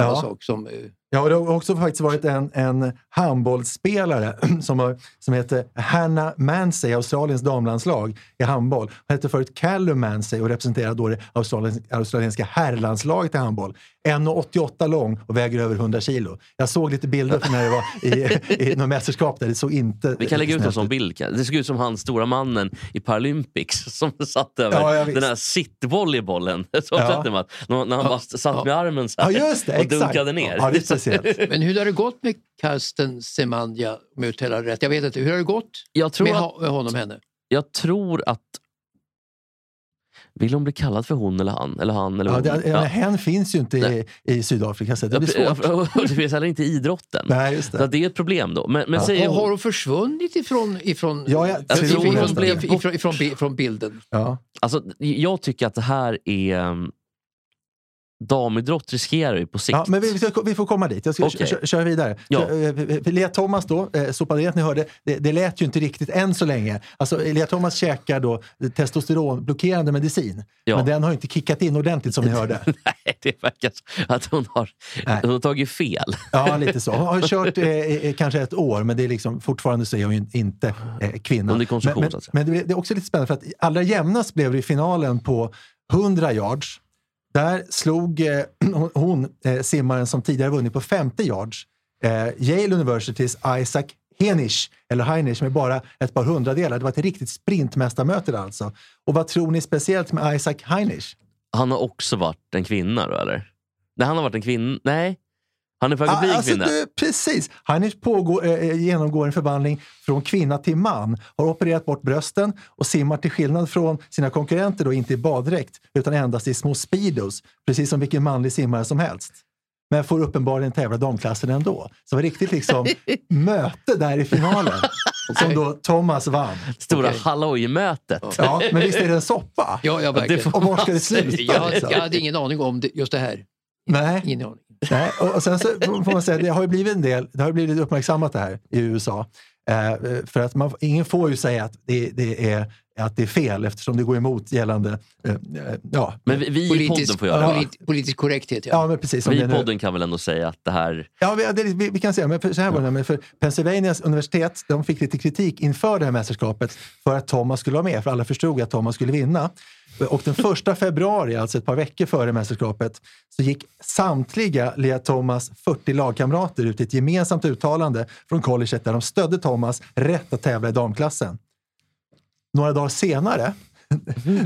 Samma Ja. sak som... Ja, och det har också faktiskt varit en, en handbollsspelare som, har, som heter Hannah Mansey, Australiens damlandslag i handboll. Hon hette förut Callum Mansey och representerade då det australiens, australienska herrlandslaget i handboll. 1,88 lång och väger över 100 kilo. Jag såg lite bilder från när det var i, i något mästerskap där. Det såg inte Vi kan lägga ut en sån bild. Det såg ut som han stora mannen i Paralympics som satt över Ja, ja, den här sittvolleybollen. Så Ja. sett det, Matt? när, han bara satt med armen så Ja, här just det. och Exakt. dunkade ner. Ja, speciellt. Men hur har det gått med Karsten Semanja, om jag uttalar rätt? Jag vet inte. Hur har det gått Jag tror med, att- med honom henne? Jag tror att... Vill hon bli kallad för hon eller han? Eller han eller Ja, hon? det, ja. Hen finns ju inte i, i Sydafrika, så det blir svårt. Det finns heller inte i idrotten. Nej, just det. Så det är ett problem då. Men, men Ja. säger Och har hon, hon försvunnit ifrån, ifrån, Ja, jag Jag tror hon blev ifrån, ifrån, bi- från bilden? Ja. alltså, jag tycker att det här är... Damidrott riskerar ju på sikt. Ja, men vi, vi, får komma dit. Jag ska kö- köra vidare. Ja. Eh, Lea Thomas då, eh, rent, ni hörde, det, det lät ju inte riktigt än så länge. Alltså, Lea Thomas käkar då testosteronblockerande medicin. Ja. Men den har inte kickat in ordentligt som ni hörde. Nej, det verkar att hon har, Nej. hon har tagit fel. Ja, lite så. Hon har kört eh, eh, kanske ett år, men det är liksom, fortfarande så är hon ju inte eh, kvinna. Under konsumtion, men, men, men det är också lite spännande för att allra jämnast blev det i finalen på 100 yards. Där slog eh, hon eh, simmaren som tidigare vunnit på 50 yards, eh, Yale Universitys Isaac Heinisch, eller Heinisch med bara ett par hundradelar. Det var ett riktigt sprintmästarmöte där alltså. Och vad tror ni speciellt med Isaac Heinisch? Han har också varit en kvinna då, eller? Nej, han har varit en kvinna. Nej. Han är på väg att bli en alltså, kvinna. du, precis. Han är pågår, eh, genomgår en förvandling från kvinna till man. Har opererat bort brösten och simmar till skillnad från sina konkurrenter då inte i baddräkt utan endast i små speedos. Precis som vilken manlig simmare som helst. Men får uppenbarligen tävla damklassen ändå. Så det var riktigt liksom möte där i finalen. Som då Thomas vann. Stora Okej. halloj-mötet. Ja, men visst är det en soppa? Ja, ja verkligen. Och var ska det sluta? Jag, liksom? jag hade ingen aning om det, just det här. Nej. Ingen aning. Nej, och och sen så får man säga, det har ju blivit en del, det har ju blivit uppmärksammat det här i USA. Eh, för att man, ingen får ju säga att det, det är, att det är fel eftersom det går emot gällande... Eh, eh, ja. Men vi, vi i Politisk, podden får göra det. polit, politisk korrekthet, ja. ja, men precis. Som Vi i nu- podden kan väl ändå säga att det här... Ja, vi, det, vi, vi kan säga, men för, så här var det, men för Pennsylvanias universitet de fick lite kritik inför det här mästerskapet för att Thomas skulle vara med, för alla förstod att Thomas skulle vinna. Och den första februari, alltså ett par veckor före mästerskapet, så gick samtliga Lea Thomas 40 lagkamrater ut i ett gemensamt uttalande från colleget där de stödde Thomas rätt att tävla i damklassen. Några dagar senare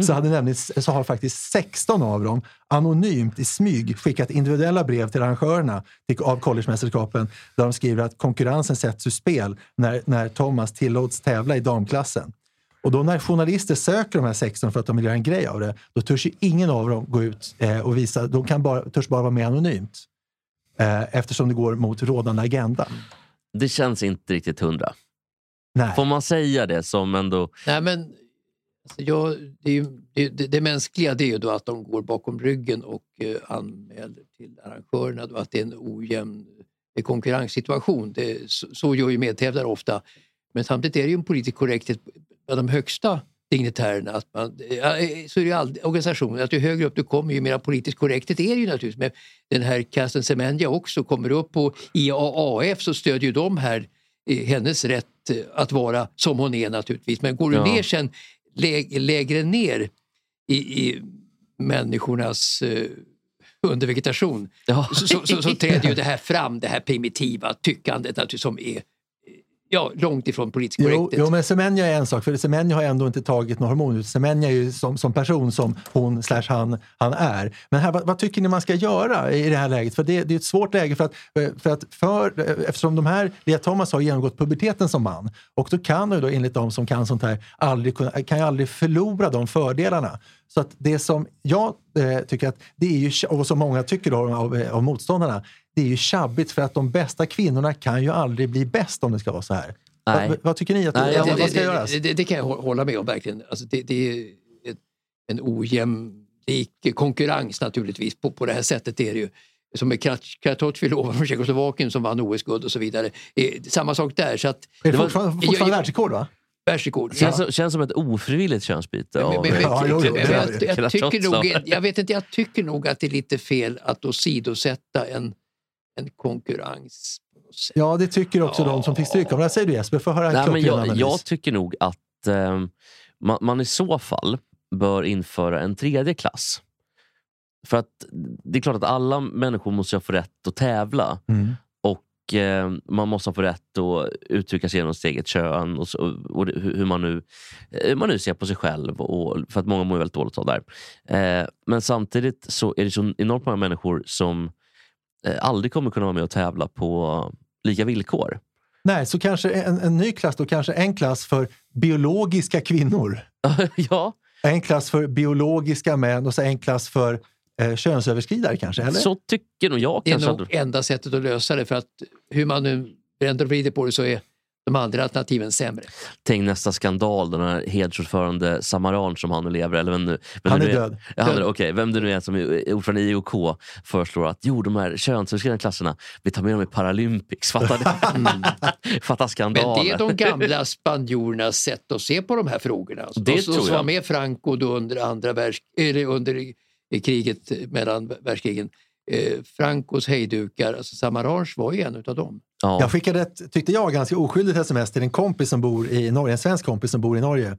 så, hade nämligen, så har faktiskt 16 av dem anonymt i smyg skickat individuella brev till arrangörerna av collegemästerskapen där de skriver att konkurrensen sätts ur spel när, när Thomas tillåts tävla i damklassen. Och då när journalister söker de här 16 för att de vill göra en grej av det, då törs ju ingen av dem gå ut eh, och visa. De kan bara, törs bara vara med anonymt. Eh, eftersom det går mot rådande agenda. Det känns inte riktigt hundra. Nej. Får man säga det som ändå... Nej, men alltså, jag, det, är ju, det, det, det mänskliga det är ju då att de går bakom ryggen och eh, anmäler till arrangörerna då att det är en ojämn konkurrenssituation. Det, så, så gör ju medtävlare ofta. Men samtidigt är det ju en politisk korrekthet bland de högsta dignitärerna. Att man, eh, så är det ju all, organisationen, att ju högre upp du kommer ju mer politiskt korrekthet är det ju naturligtvis. Men den här Carsten Semenya också kommer upp på IAAF så stödjer ju de här eh, hennes rätt eh, att vara som hon är naturligtvis. Men går du Ja. ner sen lä, lägre ner i, i människornas eh, undervegetation Ja. så, så, så, så träder ju det här fram, det här primitiva tyckandet som är eh, ja, långt ifrån politisk Jo, korrekthet. jo, men Semenya är en sak, för Semenya har ändå inte tagit några hormoner. Semenya är ju som, som person som hon slash han, han är. Men här, vad, vad tycker ni man ska göra i det här läget? För det, det är ett svårt läge för att, för att för, eftersom de här, Lea Thomas har genomgått puberteten som man och då kan ju då enligt de som kan sånt här aldrig, kan ju aldrig förlora de fördelarna. Så att det som jag eh, tycker att det är ju, och som många tycker då, av, av motståndarna, det är ju tjabbigt för att de bästa kvinnorna kan ju aldrig bli bäst om det ska vara så här. Nej. Vad, vad tycker ni att Nej, jag- vad ska det, göras? det, det, det kan jag hå- hålla med om verkligen. Alltså det, det är ett, en ojämlik konkurrens naturligtvis på, på det här sättet. är det ju. Som med Krat- Kratochvilova från Tjeckoslovakien som vann OS-guld och så vidare. Samma sak där. Så att, Är det var- fortfarande, jag- fortfarande jag- världsrekord va? världsrekord. Känns, som- känns som ett ofrivilligt könsbyte Men- av men- men- Ja, jo, jo, men det är jag, det. jag, tycker Kratochvilova. nog, jag vet inte, jag tycker nog att det är lite fel att åsidosätta en, en konkurrens. Ja, det tycker också de som fick stryka. Vad säger du Jesper? Få höra Nej, men jag, jag tycker nog att eh, man, man i så fall bör införa en tredje klass. För att det är klart att alla människor måste få rätt att tävla. Mm. Och eh, man måste få rätt att uttrycka sig genom sitt eget kön och, så, och hur, man nu, hur man nu ser på sig själv. Och, för att många mår väldigt dåligt av det här. Eh, men samtidigt så är det så enormt många människor som eh, aldrig kommer kunna vara med och tävla på lika villkor. Nej, så kanske en, en ny klass då, kanske en klass för biologiska kvinnor. ja, En klass för biologiska män och så en klass för eh, könsöverskridare kanske? Eller? så tycker nog jag Det är kanske. nog att- enda sättet att lösa det för att hur man nu vänder och vrider på det så är de andra alternativen sämre. Tänk nästa skandal, den här hedersordförande Samaran som han nu lever, eller vem nu, vem Han det är nu död. Ja, han är, okej, vem det nu är som är ordförande i IOK föreslår att jo, de här könsöverskridande klasserna, vi tar med dem i Paralympics. Fattar du? Fattar Men skandalen. det är de gamla spanjorernas sätt att se på de här frågorna. Så Det de, tror som jag. var med Franco då under, andra världs, eller under kriget mellan världskrigen. Eh, Francos hejdukar, alltså Samaranch var ju en utav dem. ja. Jag skickade ett, tyckte jag, ganska oskyldigt sms till en kompis som bor i Norge, en svensk kompis som bor i Norge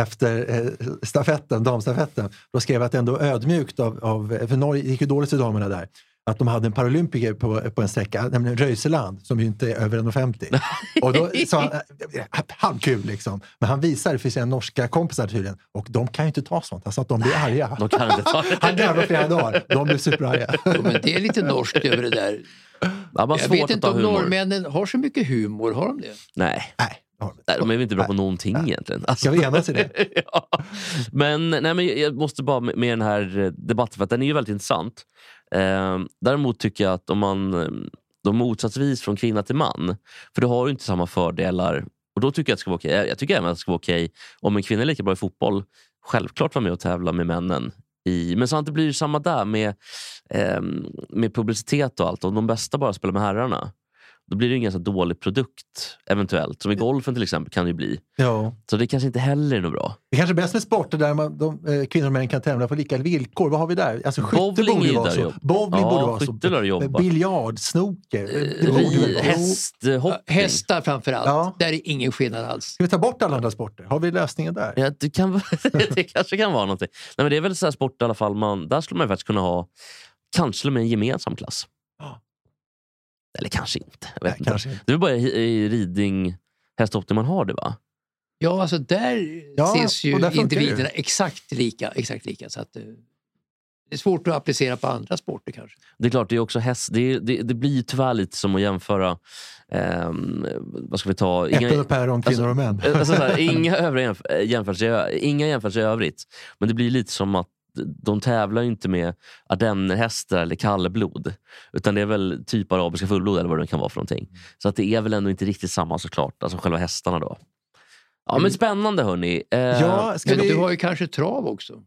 efter eh, stafetten, damstafetten. Då skrev jag att det ändå var ödmjukt av, av för Norge gick ju dåligt för damerna där, att de hade en paralympiker på, på en sträcka, nämligen Röiseland, som ju inte är över 1,50. Och då sa han, eh, han kul liksom, men han visade för sina norska kompisar tydligen, och de kan ju inte ta sånt, alltså att de blir arga. De kan inte ta det. Han garvade flera dagar, de blev superarga. Jo, men det är lite norskt över det där. Ja, Jag vet inte om humor. norrmännen har så mycket humor. Har de det? Nej. Nej. Nej, de är väl inte bra på någonting egentligen. Alltså, Ska vi enas i det? ja. Men, nej, men jag måste bara med, med den här debatten, för att den är ju väldigt intressant. Eh, däremot tycker jag att om man eh, då motsatsvis från kvinna till man, för du har ju inte samma fördelar. Och då tycker jag att det ska vara okej. Okay. Jag tycker även att det ska vara okej om en kvinna är lika bra i fotboll, självklart vara med och tävla med männen. I, men så blir det samma där med, eh, med publicitet och allt. Om de bästa bara spelar med herrarna, då blir det ingen så dålig produkt eventuellt. Som i golfen till exempel kan det ju bli. Ja. Så det kanske inte heller är något bra. Det kanske är bäst med sporter där man, de, eh, kvinnor och män kan tävla på lika villkor. Vad har vi där? Alltså, skytte Bowling borde vara så. Bowling Ja, borde vara så. jobba. Biljard, Ri, väl vara- hästhoppning. Hästar framför allt. Ja. Där är ingen skillnad alls. Ska vi ta bort alla andra sporter? Har vi lösningen där? Ja, det, kan, det kanske kan vara någonting. Nej, men det är väl så här sport i alla fall. Man, där skulle man ju faktiskt kunna ha kanske med en gemensam klass. Eller kanske inte. Jag vet Nej, inte. kanske inte. Det är bara i, ridning, hästhoppning man har det va? Ja, alltså där Ja, ses ju där individerna det. exakt lika. Exakt lika så att, eh, det är svårt att applicera på andra sporter kanske. Det är klart, det är också häst. Det, det, det blir ju tyvärr lite som att jämföra... ehm, vad ska vi ta? Äpplen och päron, kvinnor och män. Alltså, så här, inga, jämförelser, jämförelser i övrigt. Men det blir lite som att de tävlar ju inte med ardennerhästar eller kallblod. Utan det är väl typ arabiska fullblod eller vad det kan vara för någonting. Så att det är väl ändå inte riktigt samma såklart. Alltså själva hästarna då. Ja men spännande hörni. Eh, Ja, ska Men vi... du har ju kanske trav också.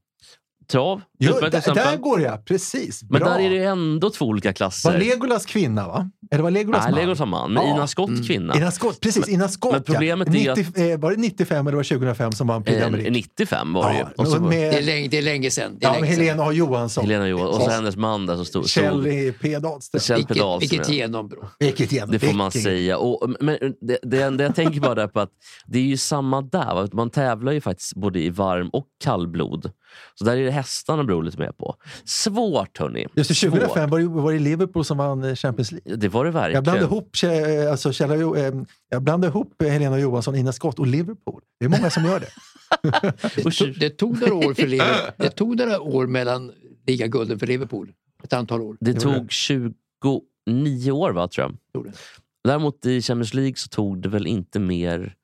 Trav, Jo, där, där går jag, precis. Men Bra. där är det ju ändå två olika klasser. Var Legolas kvinna va? Eller var Legolas Nej, man? Legolas har man, men Ja. Ina Skott kvinna. Ina Skott, precis, Ina Skott men problemet ja. är 90, eh, Var det 95 eller var det 2005 som vann Prix Eh, d'Amérique? 95 var det ju. Ja, så, med, Det är länge, det är länge sedan. Det är ja, länge. Helena och Johansson. Helena Johansson. Och så hennes man där som stod. Kjell P. Dahlström. Kjell Vilket, Pedal. vilket genombrott. Vilket igen. Det får man säga. Och, men det, det, det jag tänker bara där på att det är ju samma där. va? Man tävlar ju faktiskt både i varm och kallblod. Så där är det hästarna beror lite mer på. Svårt hörni. Just det, Svårt. 2005 var det, var det Liverpool som vann eh, Champions League. Det var det verkligen. Jag blandade ihop, Kjell- alltså, eh, jag blandade ihop eh, Helena Johansson, Ina Skott och Liverpool. Det är många som gör det. Det tog, det tog några år för Liverpool. Det tog några år mellan ligagulden för Liverpool. Ett antal år. Det tog 29 år va, tror jag. Det. Däremot i Champions League så tog det väl inte mer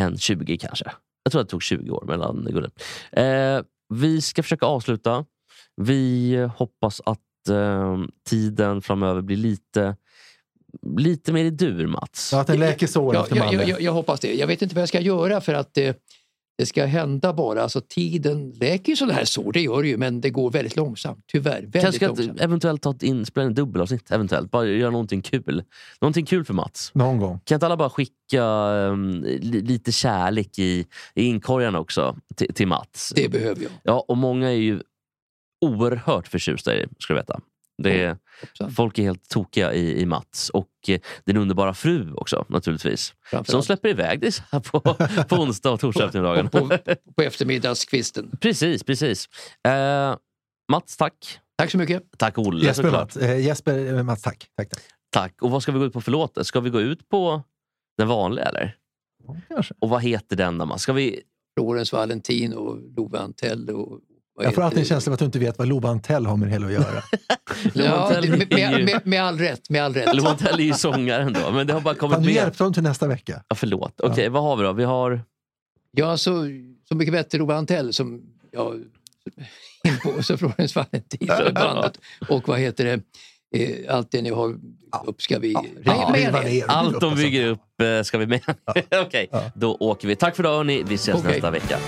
än 20 kanske. Jag tror att det tog 20 år mellan gulden. Eh, vi ska försöka avsluta. Vi hoppas att eh, tiden framöver blir lite, lite mer i dur, Mats. Så att den läker såren Ja, efter jag, jag, jag, jag hoppas det. Jag vet inte vad jag ska göra för att det, det ska hända bara. Alltså tiden läker ju sådana här sår, det gör det ju, men det går väldigt långsamt. Tyvärr. Väldigt Kanske ska långsamt. eventuellt ta ett in, spela en dubbelavsnitt. Eventuellt. Bara göra någonting kul. Någonting kul för Mats. Någon gång. Kan inte alla bara skicka li, lite kärlek i, i inkorgarna också till, till Mats? Det behöver jag. Ja, och många är ju oerhört förtjusta i det, ska du veta. Det är, folk är helt tokiga i, i Mats och eh, din underbara fru också naturligtvis. Som släpper iväg dig på, på onsdag och torsdag eftermiddagen. på, på eftermiddagskvisten. precis, precis. Eh, Mats, tack. Tack så mycket. Tack Olle Jesper, såklart. Mats, eh, Jesper eh, Mats, tack. tack, tack. Tack. Och vad ska vi gå ut på för låt? Ska vi gå ut på den vanliga eller? Ja, Kanske. Och vad heter den då? Ska vi... Florens Valentin och Love Antell och... Jag får alltid en det? känsla av att du inte vet vad Love Antell har med det hela att göra. Ja, med, med, med, med all rätt. Med all rätt. Lontell är ju sångaren då, men det har bara kommit Fan, nu med. hjälpte de till nästa vecka. Ja, förlåt. Okej, vad har vi då? Vi har... Ja, så, så mycket bättre Love Antell som jag in på. Så Florens Valentin bandet. Och vad heter det? Eh, allt det ni har upp ska vi... Ja, er. ner. Allt de bygger upp eh, ska vi med. Okej, Ja. då åker vi. Tack för idag hörni. Vi ses Okej. nästa vecka.